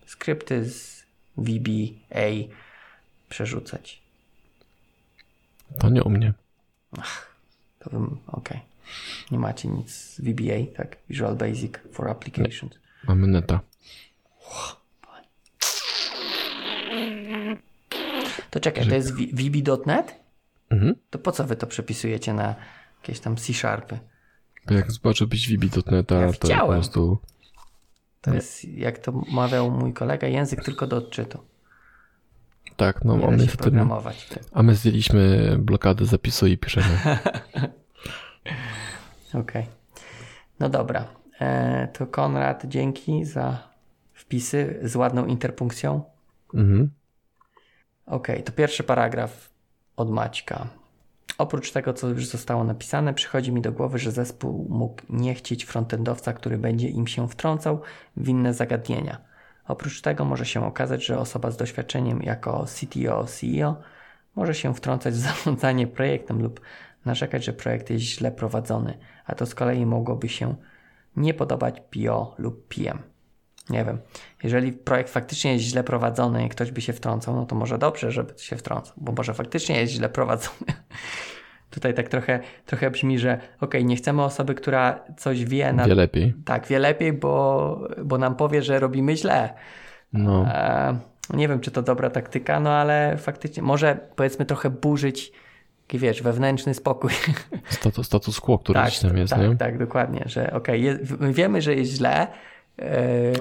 skrypty z VBA przerzucać. To nie u mnie. Ach, to bym, okej. Okay. Nie macie nic z VBA, tak? Visual Basic for Applications. Nie. Mamy neta. To czekaj, to jest VB.net? Mhm. To po co wy to przepisujecie na jakieś tam C-Sharpy? Jak zobaczę być VB.net, ja to po prostu... To jest, jak to mawiał mój kolega, język tylko do odczytu. Tak, no mamy się programować. A my zdjęliśmy blokadę zapisu i piszemy. Okej. Okay. No dobra. E, to Konrad, dzięki za wpisy z ładną interpunkcją. Mhm. Okay, to pierwszy paragraf od Maćka. Oprócz tego, co już zostało napisane, przychodzi mi do głowy, że zespół mógł nie chcieć frontendowca, który będzie im się wtrącał w inne zagadnienia. Oprócz tego może się okazać, że osoba z doświadczeniem jako CTO, CEO może się wtrącać w zarządzanie projektem lub narzekać, że projekt jest źle prowadzony, a to z kolei mogłoby się nie podobać PO lub PM. Nie wiem. Jeżeli projekt faktycznie jest źle prowadzony i ktoś by się wtrącał, no to może dobrze, żeby się wtrącał, bo może faktycznie jest źle prowadzony. Tutaj tak trochę, trochę brzmi, że ok, nie chcemy osoby, która coś wie. Na... Wie lepiej. Tak, wie lepiej, bo, bo nam powie, że robimy źle. No. E, nie wiem, czy to dobra taktyka, no ale faktycznie może powiedzmy trochę burzyć wiesz, wewnętrzny spokój. Status, status quo, który tak, tam jest, tak, nie? Tak, dokładnie, że okej, okay, wiemy, że jest źle,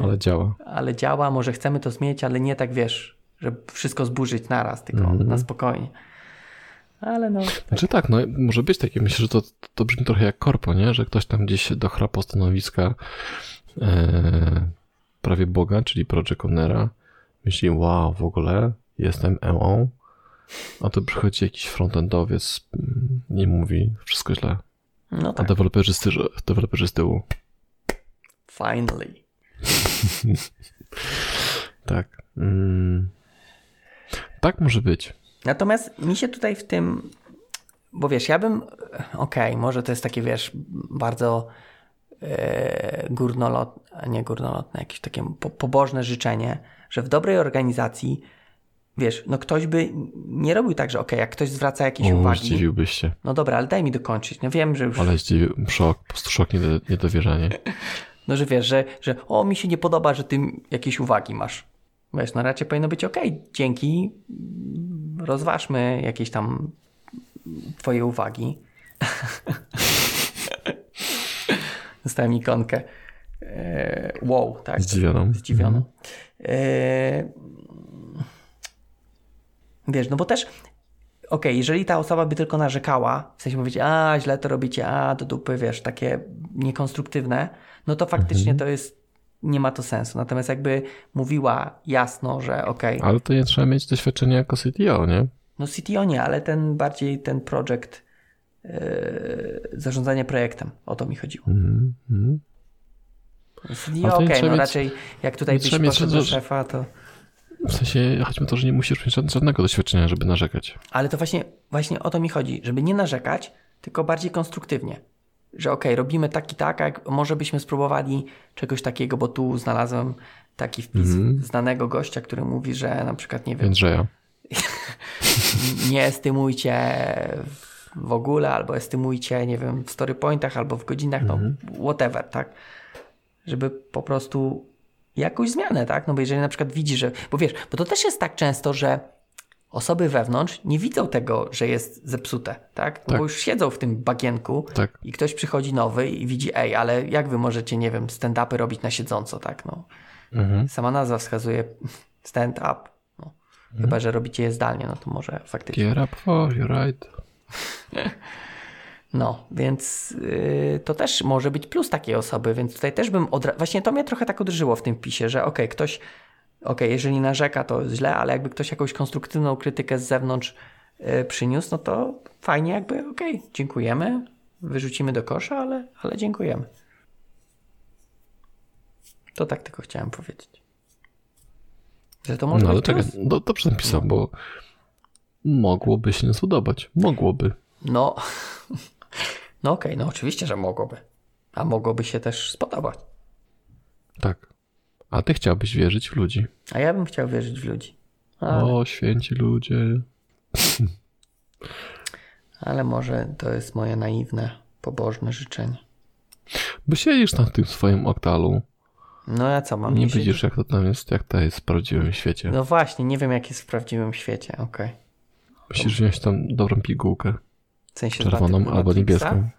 ale działa. Ale działa, może chcemy to zmienić, ale nie tak, wiesz, żeby wszystko zburzyć naraz, tylko mm -hmm. na spokojnie. Ale no. Tak. Znaczy tak, no może być takie. Myślę, że to, to brzmi trochę jak korpo, nie? Że ktoś tam gdzieś dochrapał stanowiska e, prawie Boga, czyli Project Ownera. Myśli, wow, w ogóle jestem EO, a tu przychodzi jakiś frontendowiec i mówi wszystko źle. No tak. A deweloperzy z, deweloperzy z tyłu. Finally. tak. Mm. Tak może być. Natomiast mi się tutaj w tym, bo wiesz, ja bym, okej, okay, może to jest takie, wiesz, bardzo e, górnolotne, nie górnolotne, jakieś takie po, pobożne życzenie, że w dobrej organizacji wiesz, no ktoś by nie robił tak, że ok, jak ktoś zwraca jakieś o, uwagi. Zdziwiłbyś się. No dobra, ale daj mi dokończyć. No wiem, że już. Ale zdziwił, szok, po prostu szok, niedowierzanie. No, że wiesz, że, że o, mi się nie podoba, że ty jakieś uwagi masz. Wiesz, no raczej powinno być ok, dzięki, rozważmy jakieś tam twoje uwagi. Dostałem ikonkę. E, wow, tak. Zdziwioną. Zdziwioną. Mhm. E, Wiesz, no bo też okej, okay, jeżeli ta osoba by tylko narzekała, w sensie mówić, a źle to robicie, a do dupy, wiesz, takie niekonstruktywne, no to faktycznie mhm. to jest, nie ma to sensu. Natomiast jakby mówiła jasno, że okej. Okay, ale to nie trzeba mieć doświadczenia jako CTO, nie? No CTO nie, ale ten bardziej ten projekt, yy, zarządzanie projektem, o to mi chodziło. Mhm. CTO okej, okay, no mieć, raczej jak tutaj byś poszedł do szefa, to... W sensie, chodzi o to, że nie musisz mieć żadnego doświadczenia, żeby narzekać. Ale to właśnie, właśnie o to mi chodzi, żeby nie narzekać, tylko bardziej konstruktywnie. Że okej, okay, robimy tak i tak, jak może byśmy spróbowali czegoś takiego, bo tu znalazłem taki wpis mm znanego gościa, który mówi, że na przykład, nie wiem... Jędrzeja. nie estymujcie w ogóle, albo estymujcie, nie wiem, w story pointach, albo w godzinach, no mm -hmm. whatever, tak? Żeby po prostu jakąś zmianę, tak? No bo jeżeli na przykład widzi, że. Bo wiesz, bo to też jest tak często, że osoby wewnątrz nie widzą tego, że jest zepsute, tak? No tak. bo już siedzą w tym bagienku tak. i ktoś przychodzi nowy i widzi, ej, ale jak wy możecie, nie wiem, stand-upy robić na siedząco, tak? No. Mhm. Sama nazwa wskazuje stand-up. No. Mhm. Chyba, że robicie je zdalnie, no to może faktycznie. Get up for your right. No, więc yy, to też może być plus takiej osoby, więc tutaj też bym. Właśnie to mnie trochę tak odrzyło w tym pisie, że okej, okay, ktoś, okej, okay, jeżeli narzeka, to źle, ale jakby ktoś jakąś konstruktywną krytykę z zewnątrz yy, przyniósł, no to fajnie jakby, okej, okay, dziękujemy, wyrzucimy do kosza, ale, ale dziękujemy. To tak tylko chciałem powiedzieć. Że to może no, ale czekaj, no, dobrze napisał, bo mogłoby się nie spodobać. Mogłoby. No, no okej, okay, no oczywiście, że mogłoby. A mogłoby się też spodobać. Tak. A ty chciałbyś wierzyć w ludzi. A ja bym chciał wierzyć w ludzi. Ale... O, święci ludzie. Ale może to jest moje naiwne, pobożne życzenie. Bo siedzisz na tym swoim oktalu. No ja co mam? Nie widzisz, jak to tam jest, jak to jest w prawdziwym świecie. No właśnie, nie wiem, jak jest w prawdziwym świecie, okej. Okay. Musisz wziąć tam dobrą pigułkę. W sensie Czerwoną albo niebieską.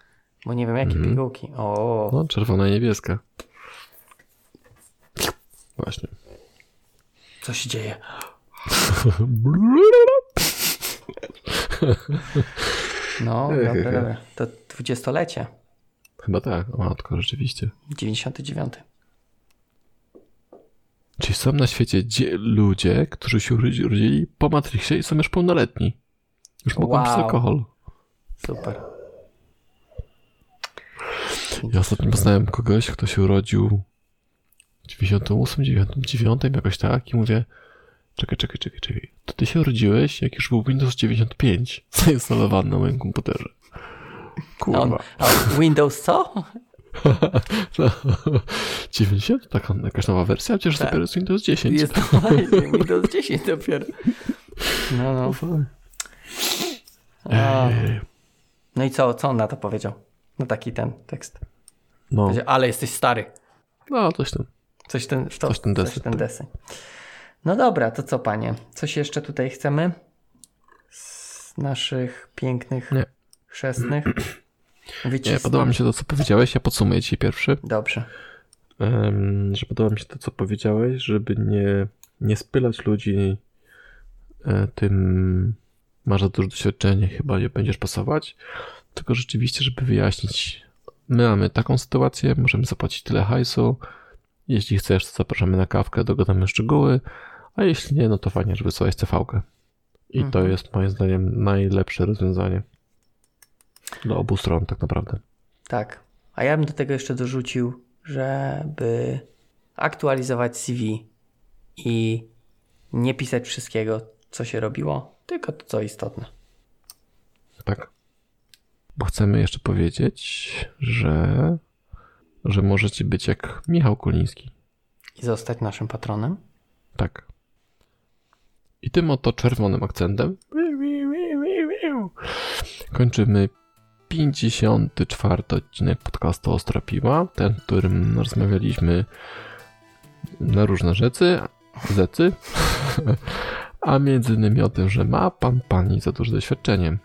Bo nie wiem, jakie mm. pigułki. O. No, czerwona i niebieska. Właśnie. Co się dzieje? No, dobra, dobra. To dwudziestolecie. Chyba tak, o matko, rzeczywiście. 99. Czyli są na świecie ludzie, którzy się urodzili po Matrixie i są już pełnoletni. Już mogą wow. pić alkohol. Super. Ja ostatnio poznałem kogoś, kto się urodził w 98, 99, jakoś tak i mówię, czekaj, czekaj, czekaj, czekaj, to ty się urodziłeś, jak już był Windows 95 zainstalowany na moim komputerze. Kurwa. A, a Windows co? No, 90? Taka jakaś nowa wersja? Przecież Tak. dopiero jest Windows 10. Jest to Windows 10 dopiero. No, no. Ej, no i co, co on na to powiedział? Na taki ten tekst. No, Powiedział, ale jesteś stary. no coś tam. Coś ten, to, Coś ten deseń, ten tak. deseń. No dobra, to co panie? Coś jeszcze tutaj chcemy? Z naszych pięknych, Nie. chrzestnych? Nie, podoba mi się to, co powiedziałeś. Ja podsumuję dzisiaj pierwszy. Dobrze. Em, że podoba mi się to, co powiedziałeś, żeby nie, nie spylać ludzi e, tym masz za duże doświadczenie, chyba nie będziesz pasować, tylko rzeczywiście, żeby wyjaśnić, my mamy taką sytuację, możemy zapłacić tyle hajsu, jeśli chcesz, to zapraszamy na kawkę, dogadamy szczegóły, a jeśli nie, no to fajnie, żeby wysłać CV-kę. I to Mhm. jest moim zdaniem najlepsze rozwiązanie dla obu stron tak naprawdę. Tak. A ja bym do tego jeszcze dorzucił, żeby aktualizować CV i nie pisać wszystkiego, co się robiło, tylko to, co istotne. Tak. Bo chcemy jeszcze powiedzieć, że, że możecie być jak Michał Koliński. I zostać naszym patronem. Tak. I tym oto czerwonym akcentem kończymy 54 odcinek podcastu Ostra Piła, ten, w którym rozmawialiśmy na różne rzeczy, zecy, a między innymi o tym, że ma pan pani za duże doświadczenie.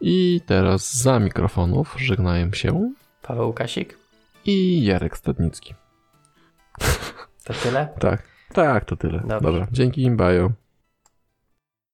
I teraz za mikrofonów żegnają się Paweł Łukasik, i Jarek Stadnicki. to tyle. Tak, tak, to tyle. Dobrze. Dobra, dzięki im, bajo.